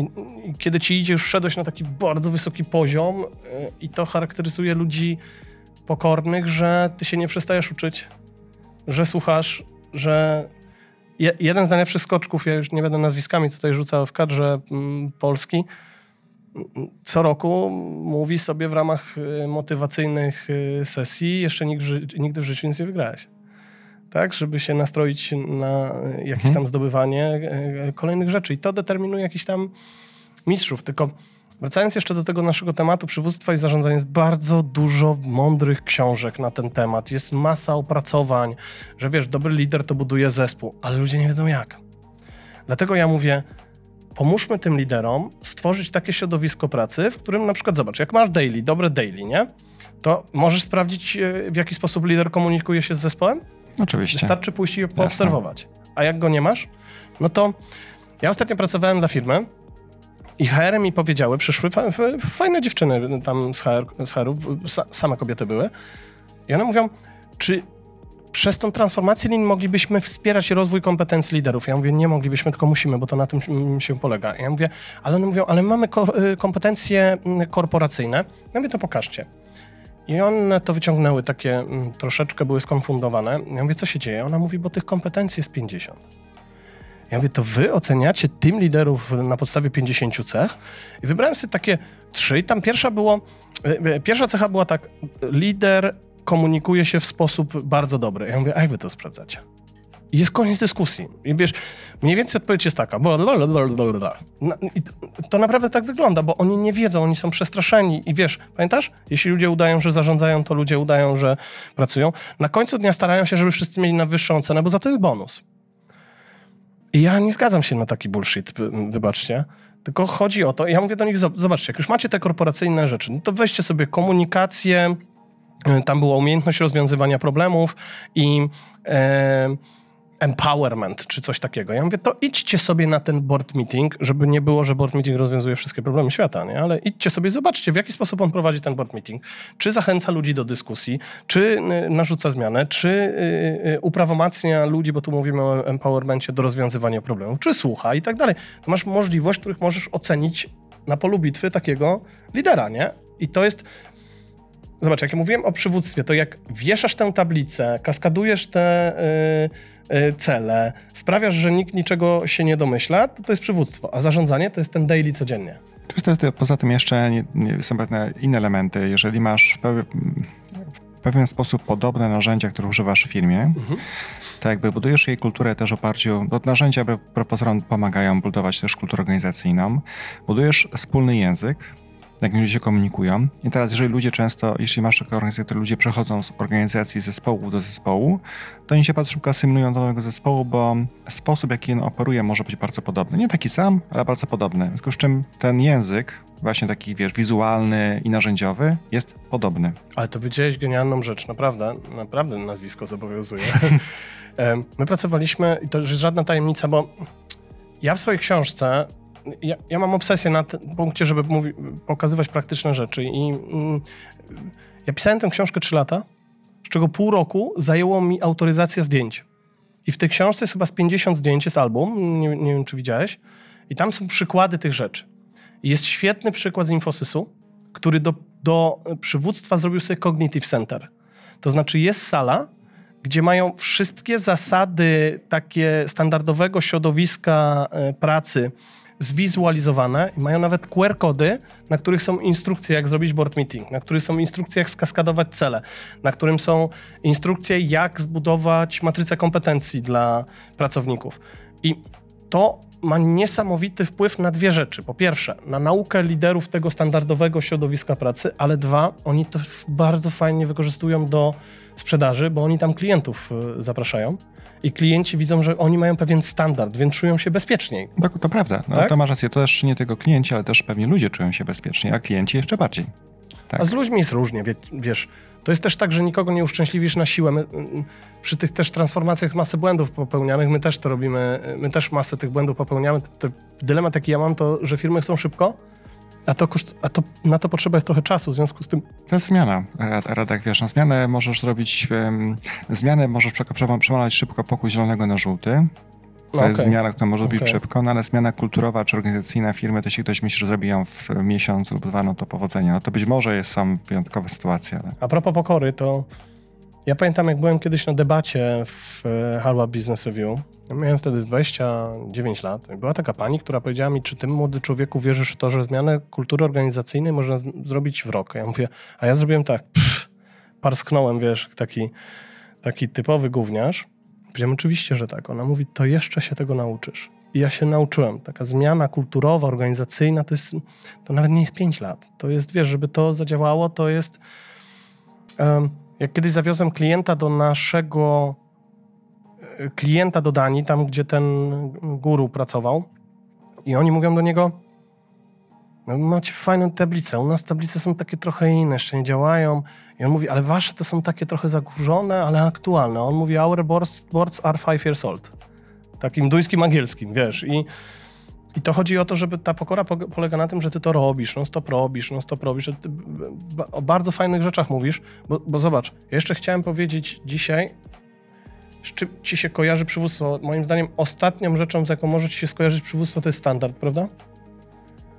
i kiedy ci idzie, już wszedłeś na taki bardzo wysoki poziom y, i to charakteryzuje ludzi pokornych, że ty się nie przestajesz uczyć, że słuchasz, że je, jeden z najlepszych skoczków, ja już nie będę nazwiskami tutaj rzucał w kadrze mm, Polski, mm, co roku mówi sobie w ramach y, motywacyjnych y, sesji, jeszcze nigdy, nigdy w życiu nic nie wygrałeś. Tak, żeby się nastroić na y, jakieś Mhm. tam zdobywanie y, kolejnych rzeczy. I to determinuje jakiś tam mistrzów. Tylko wracając jeszcze do tego naszego tematu przywództwa i zarządzania, jest bardzo dużo mądrych książek na ten temat. Jest masa opracowań, że wiesz, dobry lider to buduje zespół, ale ludzie nie wiedzą jak. Dlatego ja mówię, pomóżmy tym liderom stworzyć takie środowisko pracy, w którym na przykład, zobacz, jak masz daily, dobre daily, nie? To możesz sprawdzić, e, w jaki sposób lider komunikuje się z zespołem? Oczywiście. Wystarczy pójść i poobserwować. A jak go nie masz, no to ja ostatnio pracowałem dla firmy i HR mi powiedziały, przyszły fa fa- fajne dziewczyny tam z, HR, z HR-ów, sa same kobiety były i one mówią, czy przez tą transformację lin moglibyśmy wspierać rozwój kompetencji liderów. Ja mówię, nie moglibyśmy, tylko musimy, bo to na tym się polega. Ja mówię, ale one mówią, ale mamy y, kompetencje mm, korporacyjne. Ja mówię, to pokażcie. I one to wyciągnęły takie, mm, troszeczkę były skonfundowane. Ja mówię, co się dzieje? Ona mówi, bo tych kompetencji jest 50. Ja mówię, to wy oceniacie team liderów na podstawie 50 cech? I wybrałem sobie takie trzy. I tam pierwsza było, y, y, pierwsza cecha była tak, lider komunikuje się w sposób bardzo dobry. Ja mówię, a wy to sprawdzacie? I jest koniec dyskusji. I wiesz, mniej więcej odpowiedź jest taka. blablabla. Na- To naprawdę tak wygląda, bo oni nie wiedzą, oni są przestraszeni. I wiesz, pamiętasz? Jeśli ludzie udają, że zarządzają, to ludzie udają, że pracują. Na końcu dnia starają się, żeby wszyscy mieli najwyższą cenę, bo za to jest bonus. I ja nie zgadzam się na taki bullshit, wy- wybaczcie. Tylko chodzi o to, ja mówię do nich, zob- zobaczcie, jak już macie te korporacyjne rzeczy, no to weźcie sobie komunikację, tam była umiejętność rozwiązywania problemów i empowerment, czy coś takiego. Ja mówię, to idźcie sobie na ten board meeting, żeby nie było, że board meeting rozwiązuje wszystkie problemy świata, nie? Ale idźcie sobie, zobaczcie, w jaki sposób on prowadzi ten board meeting. Czy zachęca ludzi do dyskusji, czy y, narzuca zmianę, czy y, y, uprawomacnia ludzi, bo tu mówimy o empowermencie, do rozwiązywania problemów, czy słucha i tak dalej. To masz możliwość, których możesz ocenić na polu bitwy takiego lidera, nie? I to jest Zobacz, jak ja mówiłem o przywództwie, to jak wieszasz tę tablicę, kaskadujesz te y, y, cele, sprawiasz, że nikt niczego się nie domyśla, to to jest przywództwo. A zarządzanie to jest ten daily codziennie. Poza tym jeszcze nie, nie, są pewne inne elementy. Jeżeli masz w pew- w pewien sposób podobne narzędzia, które używasz w firmie, to jakby budujesz jej kulturę też w oparciu, bo narzędzia propozorom pomagają budować też kulturę organizacyjną, budujesz wspólny język, jak ludzie się komunikują. I teraz, jeżeli ludzie często, jeśli masz taką organizację, które ludzie przechodzą z organizacji zespołu do zespołu, to oni się bardzo szybko asymulują do nowego zespołu, bo sposób, jaki on operuje, może być bardzo podobny. Nie taki sam, ale bardzo podobny. W związku z czym ten język, właśnie taki, wiesz, wizualny i narzędziowy, jest podobny. Ale to powiedziałeś genialną rzecz, naprawdę, naprawdę nazwisko zobowiązuje. My pracowaliśmy, i to jest żadna tajemnica, bo ja w swojej książce, ja, ja mam obsesję na tym punkcie, żeby mówi, pokazywać praktyczne rzeczy i mm, ja pisałem tę książkę 3 lata, z czego pół roku zajęło mi autoryzacja zdjęć. I w tej książce jest chyba z 50 zdjęć, jest album, nie, nie wiem czy widziałeś, i tam są przykłady tych rzeczy. I Jest świetny przykład z Infosysu, który do, do przywództwa zrobił sobie Cognitive Center. To znaczy jest sala, gdzie mają wszystkie zasady takie standardowego środowiska e, pracy zwizualizowane i mają nawet QR-kody, na których są instrukcje, jak zrobić board meeting, na których są instrukcje, jak skaskadować cele, na którym są instrukcje, jak zbudować matrycę kompetencji dla pracowników. I to ma niesamowity wpływ na dwie rzeczy. Po pierwsze, na naukę liderów tego standardowego środowiska pracy, ale dwa, oni to bardzo fajnie wykorzystują do sprzedaży, bo oni tam klientów y, zapraszają i klienci widzą, że oni mają pewien standard, więc czują się bezpieczniej. To, to prawda. No, Tak? To masz rację. To też nie tylko klienci, ale też pewnie ludzie czują się bezpiecznie, a klienci jeszcze bardziej. Tak. A z ludźmi jest różnie, wie, wiesz. To jest też tak, że nikogo nie uszczęśliwisz na siłę. My, mm, przy tych też transformacjach masę błędów popełnianych, my też to robimy, my też masę tych błędów popełniamy. To dylemat jaki ja mam, to że firmy chcą szybko, a, to koszt, a to, na to potrzeba jest trochę czasu, w związku z tym To jest zmiana, Rad- Radek, wiesz, na zmianę możesz zrobić, um, zmianę możesz prze- prze- przemalać szybko pokój zielonego na żółty. To No, jest zmiana, która może być Okej. szybko, no ale zmiana kulturowa czy organizacyjna firmy, to jeśli ktoś myśli, że zrobi ją w miesiąc lub dwa, no to powodzenia. No to być może jest są wyjątkowe sytuacje, ale A propos pokory, to ja pamiętam, jak byłem kiedyś na debacie w e, Harvard Business Review. Ja miałem wtedy z 29 lat. Była taka pani, która powiedziała mi, czy ty, młody człowieku, wierzysz w to, że zmianę kultury organizacyjnej można zrobić w rok? Ja mówię, a ja zrobiłem tak, pff, parsknąłem, wiesz, taki, taki typowy gówniarz. Powiedziałem, oczywiście, że tak. Ona mówi, to jeszcze się tego nauczysz. I ja się nauczyłem. Taka zmiana kulturowa, organizacyjna, to jest, to nawet nie jest 5 lat. To jest, wiesz, żeby to zadziałało, to jest Em, Jak kiedyś zawiozłem klienta do naszego e, klienta do Danii, tam gdzie ten guru pracował, i oni mówią do niego: no, Macie fajną tablicę. U nas tablice są takie trochę inne, jeszcze nie działają. I on mówi: Ale wasze to są takie trochę zakurzone, ale aktualne. On mówi: Our boards, boards are five years old. Takim duńskim angielskim, wiesz. I i to chodzi o to, żeby ta pokora po- polega na tym, że ty to robisz, no stop robisz, no stop robisz. o bardzo fajnych rzeczach mówisz, bo, bo zobacz, jeszcze chciałem powiedzieć dzisiaj, z czym ci się kojarzy przywództwo. Moim zdaniem ostatnią rzeczą, z jaką może ci się skojarzyć przywództwo, to jest standard, prawda?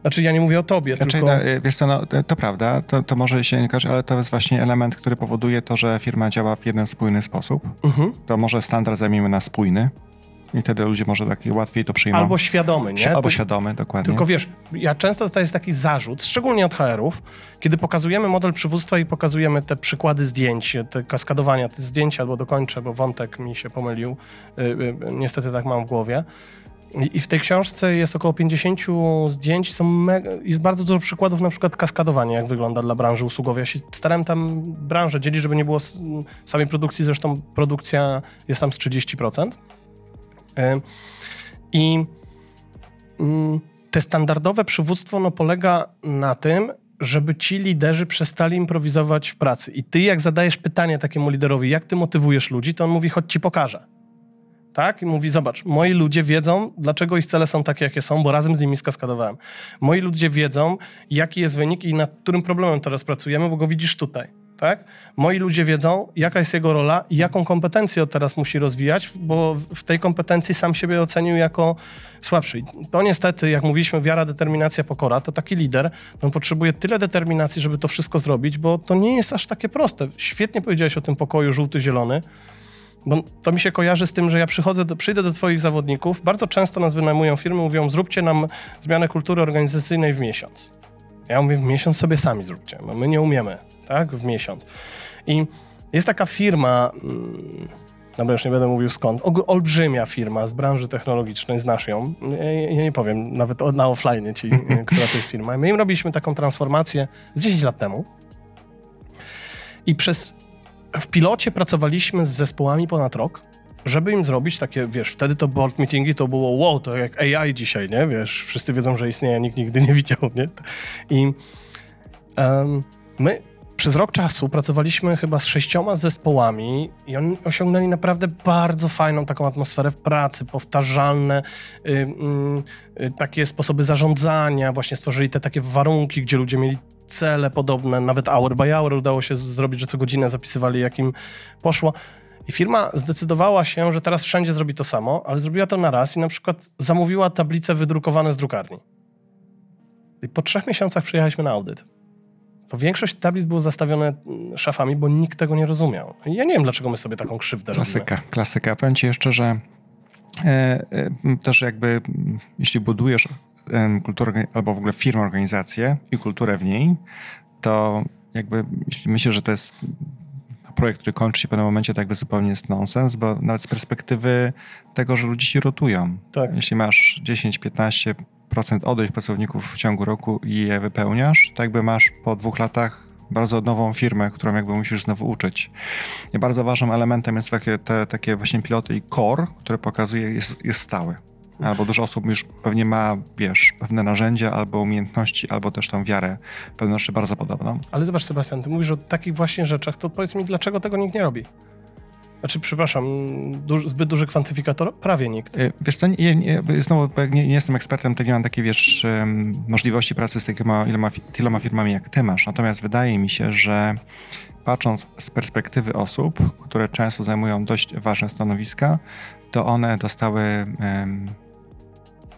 Znaczy ja nie mówię o tobie, Znaczy, tylko... no, wiesz co, no, to prawda, to, to może się nie kojarzyć, ale to jest właśnie element, który powoduje to, że firma działa w jeden spójny sposób. Mhm. To może standard zamienimy na spójny. I wtedy ludzie może tak łatwiej to przyjmą. Albo świadomy, nie? Albo Ty- świadomy, dokładnie. Tylko wiesz, ja często dostaję taki zarzut, szczególnie od HR-ów, kiedy pokazujemy model przywództwa i pokazujemy te przykłady zdjęć, te kaskadowania, te zdjęcia, albo dokończę, bo wątek mi się pomylił. Y, y, niestety tak mam w głowie. I, w tej książce jest około 50 zdjęć, są mega, jest bardzo dużo przykładów na przykład kaskadowania, jak wygląda dla branży usługowej. Ja się starałem tam branżę dzielić, żeby nie było samej produkcji, zresztą produkcja jest tam z 30%. Y, I mm, te standardowe przywództwo no, polega na tym, żeby ci liderzy przestali improwizować w pracy. I ty, jak zadajesz pytanie takiemu liderowi, jak ty motywujesz ludzi, to on mówi, chodź ci pokażę. Tak? I mówi, zobacz, moi ludzie wiedzą, dlaczego ich cele są takie, jakie są, bo razem z nimi skaskadowałem. Moi ludzie wiedzą, jaki jest wynik i nad którym problemem teraz pracujemy, bo go widzisz tutaj. Tak? Moi ludzie wiedzą, jaka jest jego rola i jaką kompetencję teraz musi rozwijać, bo w- tej kompetencji sam siebie ocenił jako słabszy. To niestety, jak mówiliśmy, wiara, determinacja, pokora, to taki lider, on potrzebuje tyle determinacji, żeby to wszystko zrobić, bo to nie jest aż takie proste. Świetnie powiedziałeś o tym pokoju żółty, zielony, bo to mi się kojarzy z tym, że ja przychodzę do, przyjdę do twoich zawodników, bardzo często nas wynajmują firmy, mówią, zróbcie nam zmianę kultury organizacyjnej w miesiąc. Ja mówię, w miesiąc sobie sami zróbcie, bo my nie umiemy, tak, w miesiąc. I jest taka firma, mm, dobra, już nie będę mówił skąd, olbrzymia firma z branży technologicznej, znasz ją, ja, nie powiem nawet na offline ci, e, która to jest firma. My im robiliśmy taką transformację z 10 lat temu i przez, w pilocie pracowaliśmy z zespołami ponad rok, żeby im zrobić takie, wiesz, wtedy to board meetingi to było wow, to jak AI dzisiaj, nie? Wiesz, wszyscy wiedzą, że istnieje, nikt nigdy nie widział, nie? I em, my przez rok czasu pracowaliśmy chyba z sześcioma zespołami i oni osiągnęli naprawdę bardzo fajną taką atmosferę w pracy, powtarzalne y, mm, y, takie sposoby zarządzania, właśnie stworzyli te takie warunki, gdzie ludzie mieli cele podobne, nawet hour by hour udało się zrobić, że co godzinę zapisywali, jak im poszło. I firma zdecydowała się, że teraz wszędzie zrobi to samo, ale zrobiła to na raz i na przykład zamówiła tablice wydrukowane z drukarni. I po trzech miesiącach przyjechaliśmy na audyt. To większość tablic było zastawione mm, szafami, bo nikt tego nie rozumiał. I ja nie wiem, dlaczego my sobie taką krzywdę robimy. Klasyka, klasyka. Powiem jeszcze, że e, e, też jakby m, jeśli budujesz em, kulturę albo w ogóle firmę, organizację i kulturę w niej, to jakby myślę, że to jest projekt, który kończy się w pewnym momencie, to jakby zupełnie jest nonsens, bo nawet z perspektywy tego, że ludzie się rotują. Tak. Jeśli masz 10-15% odejść pracowników w ciągu roku i je wypełniasz, to jakby masz po dwóch latach bardzo nową firmę, którą jakby musisz znowu uczyć. I bardzo ważnym elementem jest takie, te, takie właśnie piloty i core, które pokazuje, jest, jest stały. Albo dużo osób już pewnie ma, wiesz, pewne narzędzia, albo umiejętności, albo też tą wiarę pewności bardzo podobną. Ale zobacz, Sebastian, ty mówisz o takich właśnie rzeczach, to powiedz mi, dlaczego tego nikt nie robi? Znaczy, przepraszam, duż, zbyt duży kwantyfikator? Prawie nikt. Y, Wiesz co, nie, nie, znowu nie, nie jestem ekspertem, to nie mam takiej, wiesz, możliwości pracy z tyloma, iloma, tyloma firmami, jak ty masz. Natomiast wydaje mi się, że patrząc z perspektywy osób, które często zajmują dość ważne stanowiska, to one dostały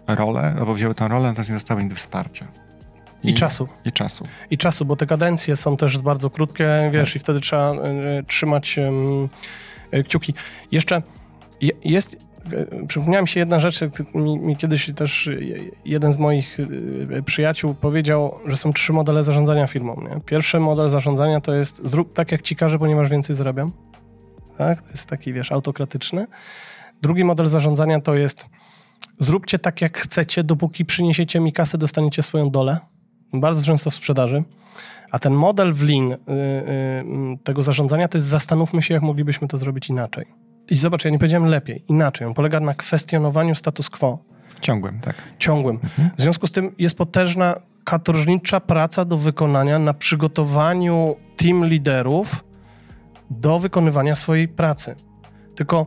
rolę, albo wzięły tę rolę, natomiast nie dostały nigdy wsparcia. I czasu. I czasu. I czasu, bo te kadencje są też bardzo krótkie, wiesz, i wtedy trzeba y, trzymać y, y, kciuki. Jeszcze je, jest, przypomniała mi się jedna rzecz, mi, mi kiedyś też jeden z moich przyjaciół powiedział, że są trzy modele zarządzania firmą. Nie? Pierwszy model zarządzania to jest zrób tak, jak ci każę, ponieważ więcej zarabiam. Tak? To jest taki, wiesz, autokratyczny. Drugi model zarządzania to jest zróbcie tak, jak chcecie, dopóki przyniesiecie mi kasę, dostaniecie swoją dolę. Bardzo często w sprzedaży. A ten model w Lean y, y, tego zarządzania to jest zastanówmy się, jak moglibyśmy to zrobić inaczej. I zobacz, ja nie powiedziałem lepiej, inaczej. On polega na kwestionowaniu status quo Ciągłym, tak. ciągłym. W związku z tym jest potężna katorżnicza praca do wykonania na przygotowaniu team liderów do wykonywania swojej pracy. Tylko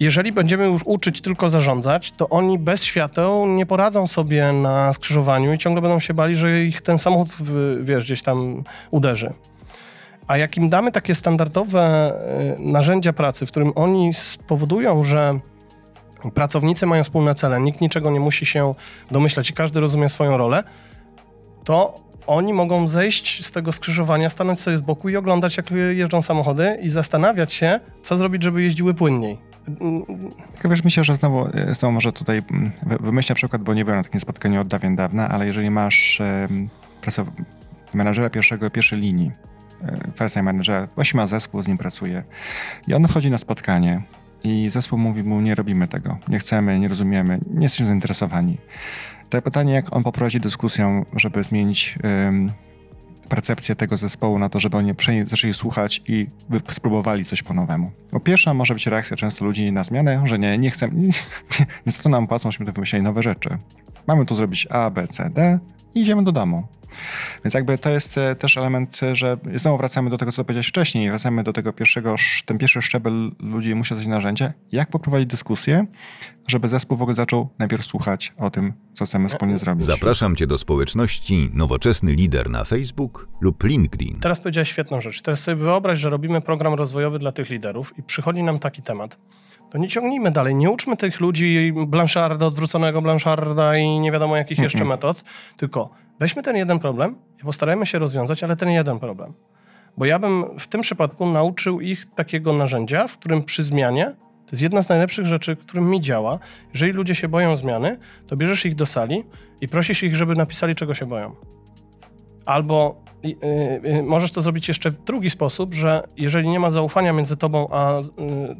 jeżeli będziemy już uczyć tylko zarządzać, to oni bez świateł nie poradzą sobie na skrzyżowaniu i ciągle będą się bali, że ich ten samochód, wiesz, gdzieś tam uderzy. A jak im damy takie standardowe y, narzędzia pracy, w którym oni spowodują, że pracownicy mają wspólne cele, nikt niczego nie musi się domyślać i każdy rozumie swoją rolę, to oni mogą zejść z tego skrzyżowania, stanąć sobie z boku i oglądać, jak jeżdżą samochody i zastanawiać się, co zrobić, żeby jeździły płynniej. Tylko wiesz, myślę, że znowu, znowu może tutaj mm, wymyślę przykład, bo nie byłem na takim spotkaniu od dawien dawna, ale jeżeli masz um, menadżera pierwszego, pierwszej linii, first line managera, właśnie ma zespół, z nim pracuje i on wchodzi na spotkanie i zespół mówi mu, nie robimy tego, nie chcemy, nie rozumiemy, nie jesteśmy zainteresowani. To pytanie, jak on poprowadzi dyskusję, żeby zmienić percepcję tego zespołu na to, żeby oni zaczęli słuchać i spróbowali coś po nowemu. Bo pierwsza może być reakcja często ludzi na zmianę, że nie, nie chcę, nie, to nam płacą, żebyśmy tu wymyślili nowe rzeczy. Mamy tu zrobić A, B, C, D i idziemy do domu. Więc jakby to jest e, też element, e, że znowu wracamy do tego, co powiedziałeś wcześniej, wracamy do tego pierwszego, ten pierwszy szczebel ludzi musi dostać narzędzie, jak poprowadzić dyskusję, żeby zespół w ogóle zaczął najpierw słuchać o tym, co chcemy wspólnie zrobić. Zapraszam Cię do społeczności Nowoczesny Lider na Facebook lub LinkedIn. Teraz powiedziałeś świetną rzecz. Teraz sobie wyobraź, że robimy program rozwojowy dla tych liderów i przychodzi nam taki temat to nie ciągnijmy dalej. Nie uczmy tych ludzi Blancharda, odwróconego Blancharda i nie wiadomo jakich mm -mm. jeszcze metod, tylko weźmy ten jeden problem i postarajmy się rozwiązać, ale ten jeden problem. Bo ja bym w tym przypadku nauczył ich takiego narzędzia, w którym przy zmianie, to jest jedna z najlepszych rzeczy, którym mi działa, jeżeli ludzie się boją zmiany, to bierzesz ich do sali i prosisz ich, żeby napisali, czego się boją. Albo y, y, możesz to zrobić jeszcze w drugi sposób, że jeżeli nie ma zaufania między tobą a y,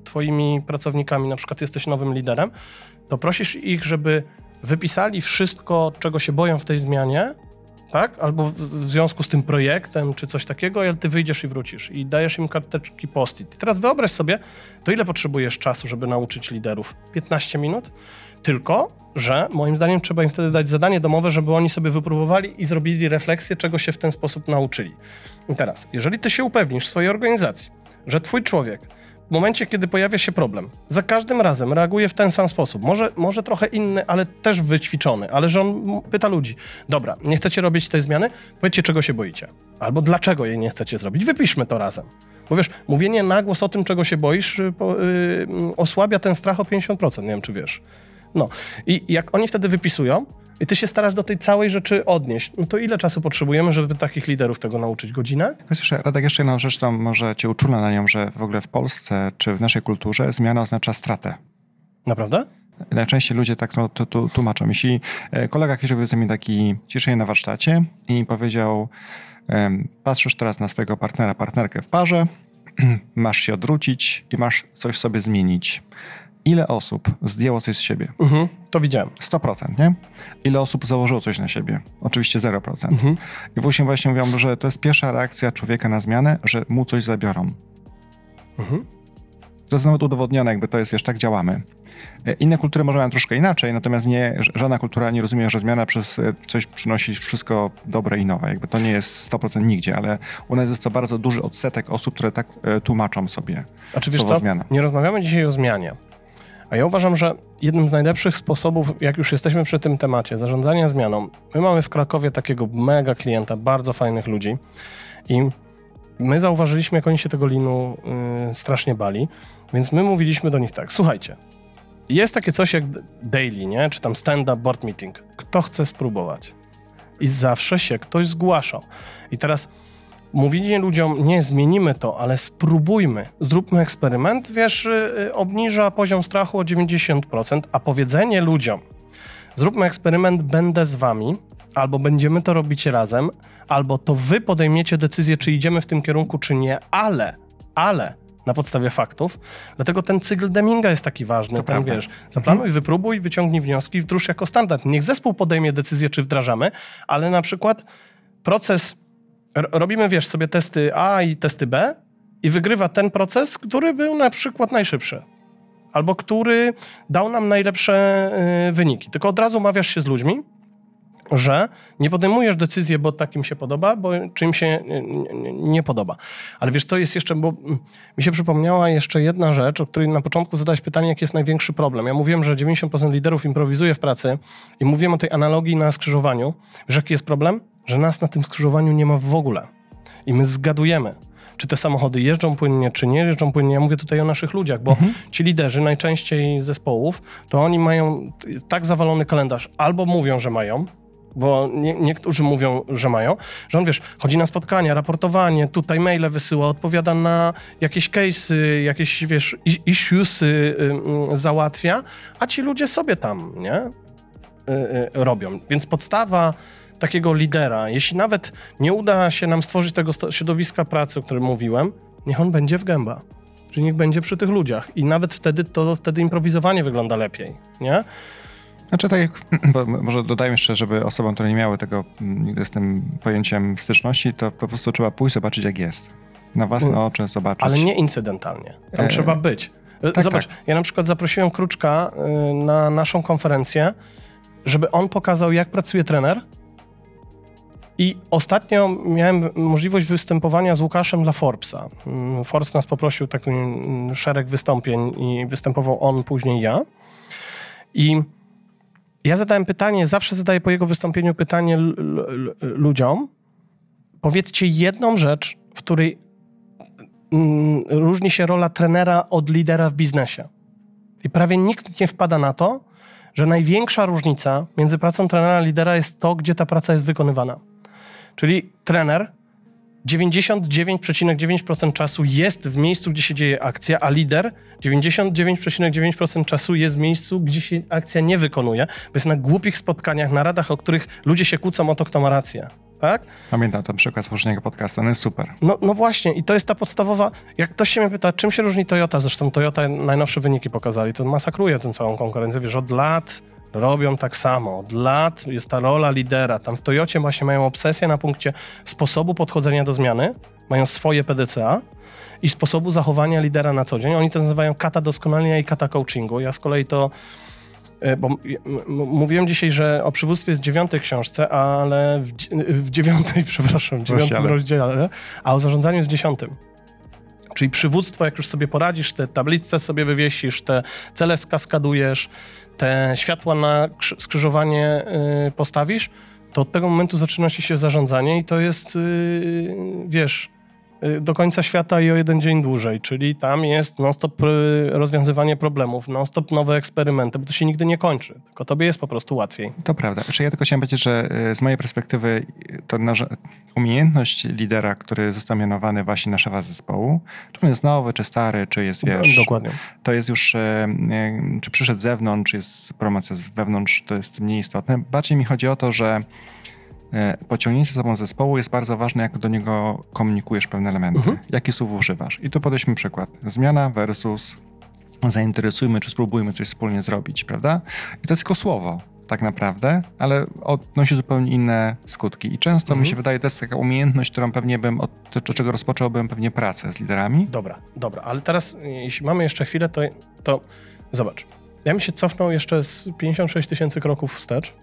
twoimi pracownikami, na przykład jesteś nowym liderem, to prosisz ich, żeby wypisali wszystko, czego się boją w tej zmianie, tak? Albo w, w związku z tym projektem, czy coś takiego, ale ty wyjdziesz i wrócisz i dajesz im karteczki post-it. I teraz wyobraź sobie, to ile potrzebujesz czasu, żeby nauczyć liderów? 15 minut? Tylko, że moim zdaniem trzeba im wtedy dać zadanie domowe, żeby oni sobie wypróbowali i zrobili refleksję, czego się w ten sposób nauczyli. I teraz, jeżeli ty się upewnisz w swojej organizacji, że twój człowiek w momencie, kiedy pojawia się problem, za każdym razem reaguje w ten sam sposób. Może, może trochę inny, ale też wyćwiczony, ale że on pyta ludzi: Dobra, nie chcecie robić tej zmiany? Powiedzcie, czego się boicie. Albo dlaczego jej nie chcecie zrobić. Wypiszmy to razem. Bo wiesz, mówienie na głos o tym, czego się boisz, yy, osłabia ten strach o 50%. Nie wiem, czy wiesz. No. I jak oni wtedy wypisują, i ty się starasz do tej całej rzeczy odnieść. No to ile czasu potrzebujemy, żeby takich liderów tego nauczyć? Godzinę? Wiesz, Radek, jeszcze jedną rzecz, to może cię uczulę na nią, że w ogóle w Polsce czy w naszej kulturze zmiana oznacza stratę. Naprawdę? Najczęściej ludzie tak to, to, to tłumaczą. Jeśli e, kolega kiedyś robił mi taki ciszenie na warsztacie i powiedział, patrzysz teraz na swojego partnera, partnerkę w parze, masz się odwrócić i masz coś sobie zmienić ile osób zdjęło coś z siebie? Mhm, to widziałem. 100%, nie? Ile osób założyło coś na siebie? Oczywiście 0%. Mhm. I właśnie właśnie mówią, że to jest pierwsza reakcja człowieka na zmianę, że mu coś zabiorą. Mhm. To jest nawet udowodnione, jakby to jest, wiesz, tak działamy. E, inne kultury może mają troszkę inaczej, natomiast nie, żadna kultura nie rozumie, że zmiana przez e, coś przynosi wszystko dobre i nowe. Jakby to nie jest 100% nigdzie, ale u nas jest to bardzo duży odsetek osób, które tak e, tłumaczą sobie A czy wiesz co? Zmiana. Nie rozmawiamy dzisiaj o zmianie. A ja uważam, że jednym z najlepszych sposobów, jak już jesteśmy przy tym temacie, zarządzania zmianą, my mamy w Krakowie takiego mega klienta, bardzo fajnych ludzi i my zauważyliśmy, jak oni się tego linu y, strasznie bali, więc my mówiliśmy do nich tak, słuchajcie, jest takie coś jak daily, nie? czy tam stand-up board meeting. Kto chce spróbować? I zawsze się ktoś zgłaszał. I teraz mówienie ludziom, nie zmienimy to, ale spróbujmy, zróbmy eksperyment, wiesz, y, y, obniża poziom strachu o 90%, a powiedzenie ludziom, zróbmy eksperyment, będę z wami, albo będziemy to robić razem, albo to wy podejmiecie decyzję, czy idziemy w tym kierunku, czy nie, ale, ale na podstawie faktów. Dlatego ten cykl Deminga jest taki ważny. To ten, prawda. wiesz, zaplanuj, mhm. wypróbuj, wyciągnij wnioski, wdróż jako standard. Niech zespół podejmie decyzję, czy wdrażamy, ale na przykład proces robimy, wiesz, sobie testy A i testy B i wygrywa ten proces, który był na przykład najszybszy. Albo który dał nam najlepsze y, wyniki. Tylko od razu umawiasz się z ludźmi, że nie podejmujesz decyzji, bo takim się podoba, bo czym się y, nie podoba. Ale wiesz, co jest jeszcze, bo mm, mi się przypomniała jeszcze jedna rzecz, o której na początku zadałeś pytanie, jaki jest największy problem. Ja mówiłem, że 90% liderów improwizuje w pracy i mówiłem o tej analogii na skrzyżowaniu. Wiesz, jaki jest problem? Że nas na tym skrzyżowaniu nie ma w ogóle. I my zgadujemy, czy te samochody jeżdżą płynnie, czy nie jeżdżą płynnie. Ja mówię tutaj o naszych ludziach, bo mhm. ci liderzy najczęściej zespołów, to oni mają tak zawalony kalendarz. Albo mówią, że mają, bo nie, niektórzy mówią, że mają, że on, wiesz, chodzi na spotkania, raportowanie, tutaj maile wysyła, odpowiada na jakieś case'y, jakieś, wiesz, issuesy y, y, załatwia, a ci ludzie sobie tam, nie, y, y, robią. Więc podstawa takiego lidera, jeśli nawet nie uda się nam stworzyć tego środowiska pracy, o którym mówiłem, niech on będzie w gęba. Czyli niech będzie przy tych ludziach. I nawet wtedy to wtedy improwizowanie wygląda lepiej, nie? Znaczy tak jak, bo może dodajmy jeszcze, żeby osobom, które nie miały tego mm, nigdy z tym pojęciem styczności, to po prostu trzeba pójść, zobaczyć jak jest. Na własne Mm. oczy zobaczyć. Ale nie incydentalnie. Tam E, trzeba być. E, tak, Zobacz, tak. ja na przykład zaprosiłem Kruczka y, na naszą konferencję, żeby on pokazał, jak pracuje trener. I ostatnio miałem możliwość występowania z Łukaszem dla Forbesa. Mm, Forbes nas poprosił taki mm, szereg wystąpień i występował on, później ja. I ja zadałem pytanie, zawsze zadaję po jego wystąpieniu pytanie ludziom. Powiedzcie jedną rzecz, w której mm, różni się rola trenera od lidera w biznesie. I prawie nikt nie wpada na to, że największa różnica między pracą trenera a lidera jest to, gdzie ta praca jest wykonywana. Czyli trener 99,9% czasu jest w miejscu, gdzie się dzieje akcja, a lider 99,9% czasu jest w miejscu, gdzie się akcja nie wykonuje, bo jest na głupich spotkaniach, na radach, o których ludzie się kłócą o to, kto ma rację. Tak? Pamiętam ten przykład poprzedniego podcastu, on jest super. No, no właśnie, i to jest ta podstawowa. Jak ktoś się mnie pyta, czym się różni Toyota, zresztą Toyota najnowsze wyniki pokazali, to masakruje tę całą konkurencję. Wiesz, od lat robią tak samo. Od lat jest ta rola lidera. Tam w Toyocie właśnie mają obsesję na punkcie sposobu podchodzenia do zmiany, mają swoje PDCA i sposobu zachowania lidera na co dzień. Oni to nazywają kata doskonalenia i kata coachingu. Ja z kolei to E, Bo mówiłem dzisiaj, że o przywództwie jest w dziewiątej książce, ale w, w dziewiątej, przepraszam, w dziewiątym Rozdziale. rozdziale, a o zarządzaniu jest w dziesiątym. Czyli przywództwo, jak już sobie poradzisz, te tablice sobie wywiesisz, te cele skaskadujesz, te światła na krzy- skrzyżowanie y, postawisz, to od tego momentu zaczyna się zarządzanie i to jest, y, wiesz, do końca świata i o jeden dzień dłużej, czyli tam jest non-stop y, rozwiązywanie problemów, non-stop nowe eksperymenty, bo to się nigdy nie kończy, tylko tobie jest po prostu łatwiej. To prawda. Znaczy ja tylko chciałem powiedzieć, że y, z mojej perspektywy y, to umiejętność lidera, który został mianowany właśnie na szefa zespołu, czy on jest nowy, czy stary, czy jest, wiesz... Dokładnie. To jest już, e, czy przyszedł z zewnątrz, czy jest promocja z wewnątrz, to jest mniej istotne. Bardziej mi chodzi o to, że pociągnięcie ze sobą zespołu jest bardzo ważne, jak do niego komunikujesz pewne elementy, Mhm. jaki słów używasz. I tu podejdźmy przykład. Zmiana versus zainteresujmy, czy spróbujmy coś wspólnie zrobić, prawda? I to jest tylko słowo tak naprawdę, ale odnosi zupełnie inne skutki. I często mi się wydaje, to jest taka umiejętność, którą pewnie bym, od, od czego rozpocząłbym pewnie pracę z liderami. Dobra, dobra, ale teraz, y, jeśli mamy jeszcze chwilę, to, to zobacz. Ja bym się cofnął jeszcze z 56 tysięcy kroków wstecz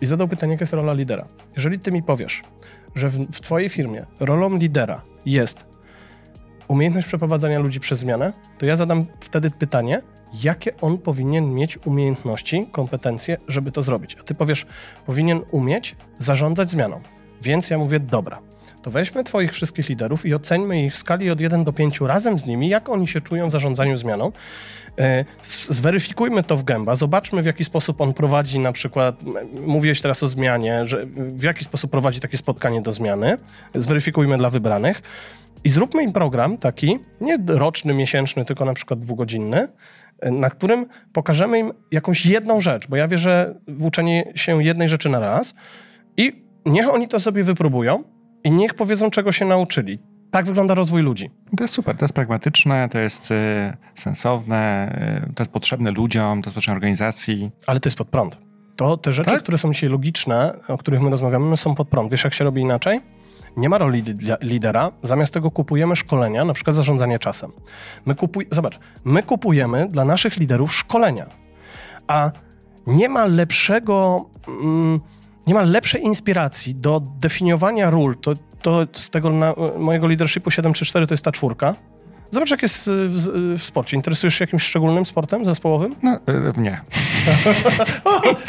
i zadał pytanie, jaka jest rola lidera. Jeżeli ty mi powiesz, że w, w twojej firmie rolą lidera jest umiejętność przeprowadzania ludzi przez zmianę, to ja zadam wtedy pytanie, jakie on powinien mieć umiejętności, kompetencje, żeby to zrobić. A ty powiesz, powinien umieć zarządzać zmianą. Więc ja mówię, dobra, to weźmy twoich wszystkich liderów i oceńmy ich w skali od 1 do 5 razem z nimi, jak oni się czują w zarządzaniu zmianą. E, Zweryfikujmy to w gęba, zobaczmy w jaki sposób on prowadzi na przykład, mówiłeś teraz o zmianie, że w jaki sposób prowadzi takie spotkanie do zmiany, zweryfikujmy dla wybranych i zróbmy im program taki, nie roczny, miesięczny, tylko na przykład dwugodzinny, e, na którym pokażemy im jakąś jedną rzecz, bo ja wierzę w uczenie się jednej rzeczy na raz i niech oni to sobie wypróbują i niech powiedzą, czego się nauczyli. Tak wygląda rozwój ludzi. To jest super, to jest pragmatyczne, to jest y, sensowne, y, to jest potrzebne ludziom, to jest potrzebne organizacji. Ale to jest pod prąd. To te rzeczy, Tak? które są dzisiaj logiczne, o których my rozmawiamy, są pod prąd. Wiesz, jak się robi inaczej? Nie ma roli li- lidera, zamiast tego kupujemy szkolenia, na przykład zarządzanie czasem. My kupuj... Zobacz, my kupujemy dla naszych liderów szkolenia, a nie ma lepszego, mm, nie ma lepszej inspiracji do definiowania ról. To, to z tego na, mojego leadershipu 734 to jest ta czwórka. Zobacz, jak jest y, w, w sporcie. Interesujesz się jakimś szczególnym sportem zespołowym? No, y, nie.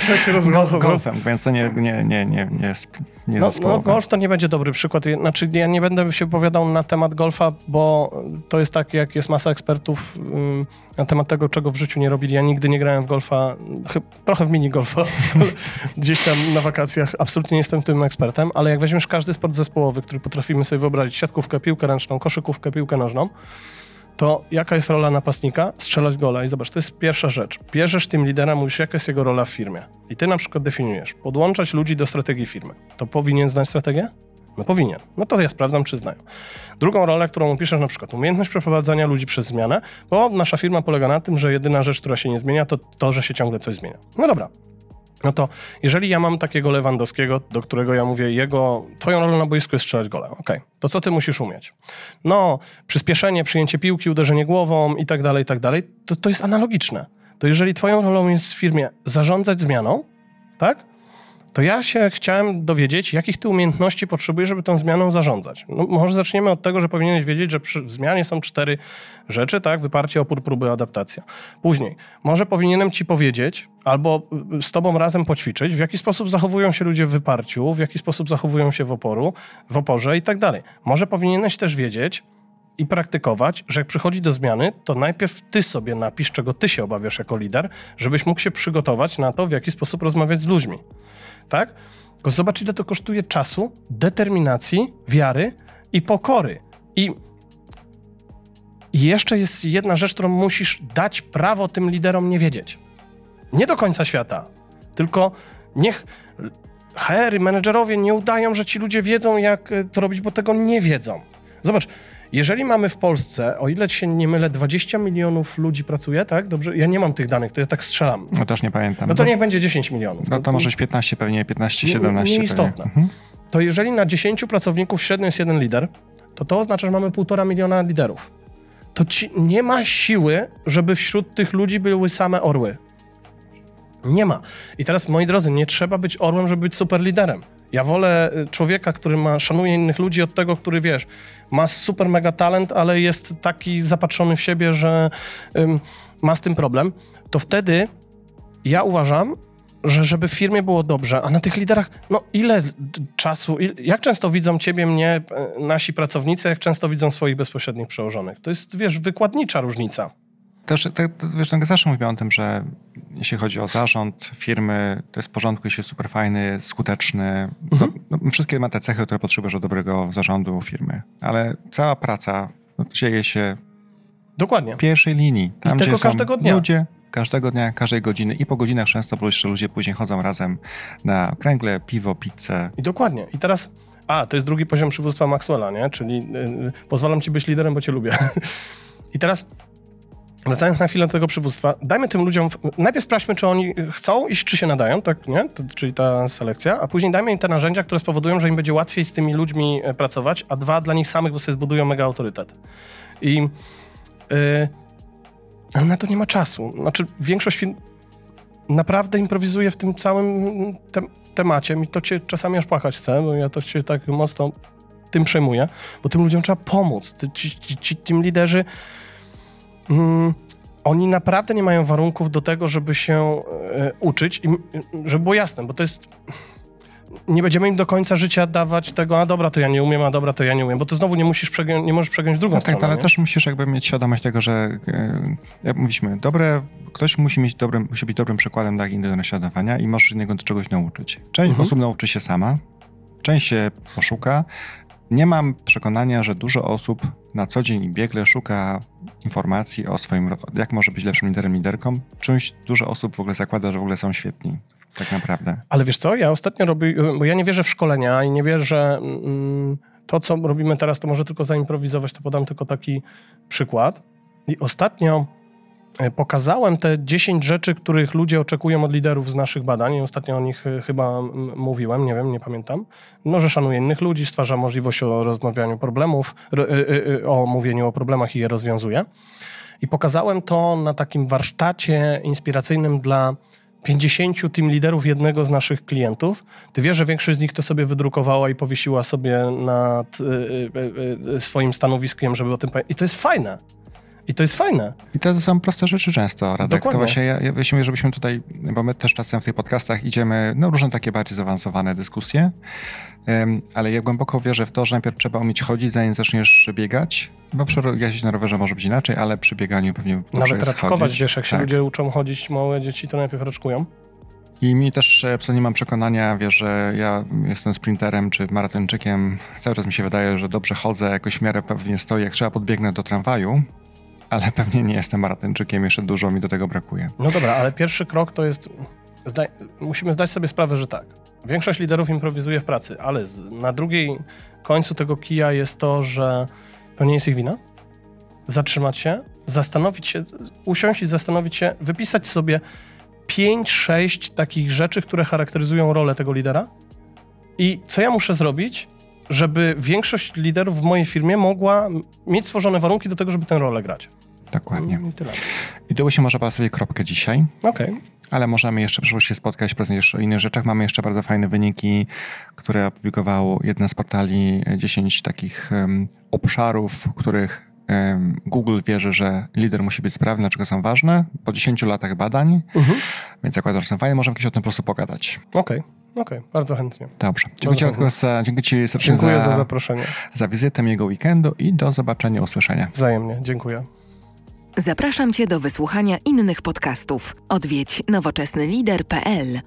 Jak się rozmawiam. golfem, więc to nie, nie, nie, nie, nie, jest- nie No, no, golf to nie będzie dobry przykład. Znaczy, ja nie będę się opowiadał na temat golfa, bo to jest tak, jak jest masa ekspertów na temat tego, czego w życiu nie robili. Ja nigdy nie grałem w golfa, trochę w minigolfa, gdzieś tam na wakacjach. Absolutnie nie jestem tym ekspertem, ale jak weźmiesz każdy sport zespołowy, który potrafimy sobie wyobrazić, siatkówkę, piłkę ręczną, koszykówkę, piłkę nożną, to jaka jest rola napastnika? Strzelać gola. I zobacz, to jest pierwsza rzecz. Bierzesz tym lidera, mówisz, jaka jest jego rola w firmie. I ty na przykład definiujesz, podłączać ludzi do strategii firmy. To powinien znać strategię? No powinien. No to ja sprawdzam, czy znają. Drugą rolę, którą upiszesz, na przykład umiejętność przeprowadzania ludzi przez zmianę, bo nasza firma polega na tym, że jedyna rzecz, która się nie zmienia, to to, że się ciągle coś zmienia. No dobra. No to jeżeli ja mam takiego Lewandowskiego, do którego ja mówię, jego, twoją rolą na boisku jest strzelać gole, okej, to co ty musisz umieć? No, przyspieszenie, przyjęcie piłki, uderzenie głową i tak dalej, i tak dalej, to, to jest analogiczne. To jeżeli twoją rolą jest w firmie zarządzać zmianą, tak? To ja się chciałem dowiedzieć, jakich ty umiejętności potrzebujesz, żeby tą zmianą zarządzać. No, może zaczniemy od tego, że powinieneś wiedzieć, że przy zmianie są cztery rzeczy, tak? Wyparcie, opór, próby, adaptacja. Później, może powinienem ci powiedzieć, albo y, z tobą razem poćwiczyć, w jaki sposób zachowują się ludzie w wyparciu, w jaki sposób zachowują się w oporu, w oporze i tak dalej. Może powinieneś też wiedzieć, i praktykować, że jak przychodzi do zmiany, to najpierw ty sobie napisz, czego ty się obawiasz jako lider, żebyś mógł się przygotować na to, w jaki sposób rozmawiać z ludźmi. Tak? Tylko zobacz, ile to kosztuje czasu, determinacji, wiary i pokory. I jeszcze jest jedna rzecz, którą musisz dać prawo tym liderom nie wiedzieć. Nie do końca świata, tylko niech HR i menedżerowie nie udają, że ci ludzie wiedzą, jak e, to robić, bo tego nie wiedzą. Zobacz, jeżeli mamy w Polsce, o ile się nie mylę, 20 milionów ludzi pracuje, tak? Dobrze, ja nie mam tych danych, to ja tak strzelam. No też nie pamiętam. No to niech będzie 10 milionów. No to może 15 pewnie, 15, Nie- 17 Nieistotne. pewnie. Mhm. To jeżeli na 10 pracowników średnio jest jeden lider, to to oznacza, że mamy półtora miliona liderów. To ci nie ma siły, żeby wśród tych ludzi były same orły. Nie ma. I teraz, moi drodzy, nie trzeba być orłem, żeby być super liderem. Ja wolę y, człowieka, który ma, szanuje innych ludzi od tego, który, wiesz, ma super mega talent, ale jest taki zapatrzony w siebie, że ym, ma z tym problem. To wtedy ja uważam, że żeby w firmie było dobrze, a na tych liderach, no ile czasu, il, jak często widzą ciebie, mnie, e, nasi pracownicy, jak często widzą swoich bezpośrednich przełożonych? To jest, wiesz, wykładnicza różnica. Też, te, te, wiesz, tak zawsze mówiłem o tym, że jeśli chodzi o zarząd firmy, to jest w porządku, jeśli jest super fajny, skuteczny. Mhm. No, no, wszystkie ma te cechy, które potrzebujesz do dobrego zarządu firmy. Ale cała praca no, dzieje się Dokładnie. w pierwszej linii. Tam, tego gdzie są każdego dnia. ludzie, każdego dnia, każdej godziny i po godzinach często bo jeszcze ludzie później chodzą razem na kręgle, piwo, pizzę. I dokładnie. I teraz, a, to jest drugi poziom przywództwa Maxwella, nie? Czyli yy, pozwalam ci być liderem, bo cię lubię. I teraz, wracając na chwilę do tego przywództwa, dajmy tym ludziom, najpierw sprawdźmy, czy oni chcą i czy się nadają, tak, nie? To, czyli ta selekcja, a później dajmy im te narzędzia, które spowodują, że im będzie łatwiej z tymi ludźmi e, pracować, a dwa, dla nich samych, bo sobie zbudują mega autorytet. I yy, na to nie ma czasu. Znaczy, większość firm naprawdę improwizuje w tym całym tem- temacie. Mi to cię czasami aż płakać chce, bo ja to się tak mocno tym przejmuję, bo tym ludziom trzeba pomóc. Ci, ci, ci liderzy, mm, oni naprawdę nie mają warunków do tego, żeby się e, uczyć i żeby było jasne, bo to jest... Nie będziemy im do końca życia dawać tego, a dobra, to ja nie umiem, a dobra, to ja nie umiem, bo to znowu nie musisz przegią- nie możesz przegiąć drugą No tak, stronę. ale nie? też musisz jakby mieć świadomość tego, że e, jak mówiliśmy, dobre, ktoś musi mieć dobrym, musi być dobrym przykładem dla innych do naśladowania i możesz innego do czegoś nauczyć. Część Mhm. osób nauczy się sama, część się poszuka. Nie mam przekonania, że dużo osób na co dzień i biegle szuka informacji o swoim, jak może być lepszym liderem, liderką. Część, dużo osób w ogóle zakłada, że w ogóle są świetni. Tak naprawdę. Ale wiesz co, ja ostatnio robię, bo ja nie wierzę w szkolenia i nie wierzę, mm, to co robimy teraz, to może tylko zaimprowizować, to podam tylko taki przykład. I ostatnio pokazałem te 10 rzeczy, których ludzie oczekują od liderów z naszych badań i ostatnio o nich e, chyba mówiłem, nie wiem, nie pamiętam. No, że szanuje innych ludzi, stwarza możliwość o rozmawianiu problemów, y, o mówieniu o problemach i je rozwiązuje. I pokazałem to na takim warsztacie inspiracyjnym dla 50 team liderów jednego z naszych klientów. Ty wiesz, że większość z nich to sobie wydrukowała i powiesiła sobie nad swoim stanowiskiem, żeby o tym pamiętać. I to jest fajne. I to jest fajne. I to są proste rzeczy często, Radek. Dokładnie. To właśnie ja, ja myślę, żebyśmy tutaj, bo my też czasem w tych podcastach idziemy, no różne takie bardziej zaawansowane dyskusje, Ym, ale ja głęboko wierzę w to, że najpierw trzeba umieć chodzić, zanim zaczniesz biegać, bo przy jeździć na rowerze może być inaczej, ale przy bieganiu pewnie Nawet raczkować, chodzić. wiesz, jak się Tak. ludzie uczą chodzić, małe dzieci, to najpierw raczkują. I mi też absolutnie mam przekonania, wiesz, że ja jestem sprinterem czy maratończykiem. Cały czas mi się wydaje, że dobrze chodzę, jakoś w miarę pewnie stoję, jak trzeba podbiegnę do tramwaju, ale pewnie nie jestem maratończykiem, jeszcze dużo mi do tego brakuje. No dobra, ale pierwszy krok to jest. Musimy zdać sobie sprawę, że tak. Większość liderów improwizuje w pracy, ale z, na drugiej końcu tego kija jest to, że to nie jest ich wina. Zatrzymać się, zastanowić się, usiąść i zastanowić się, wypisać sobie 5-6 takich rzeczy, które charakteryzują rolę tego lidera. I co ja muszę zrobić, żeby większość liderów w mojej firmie mogła mieć stworzone warunki do tego, żeby tę rolę grać. Dokładnie. I tyle. I tu właśnie można sobie kropkę dzisiaj. Okej. Ale możemy jeszcze w przyszłości spotkać jeszcze o innych rzeczach. Mamy jeszcze bardzo fajne wyniki, które opublikowało jedna z portali, e, 10 takich em, obszarów, w których em, Google wierzy, że lider musi być sprawny, dlaczego są ważne. Po 10 latach badań, Mhm. więc zakładam, że są fajne. Możemy kiedyś o tym po prostu pogadać. Okej, okej, bardzo chętnie. Dobrze. Dziękuję, ci, Bardzo Radku, za, dziękuję Ci serdecznie Dziękuję za, za zaproszenie. za wizytę, miłego weekendu i do zobaczenia, usłyszenia. Wzajemnie, dziękuję. Zapraszam Cię do wysłuchania innych podcastów. Odwiedź nowoczesnylider.pl.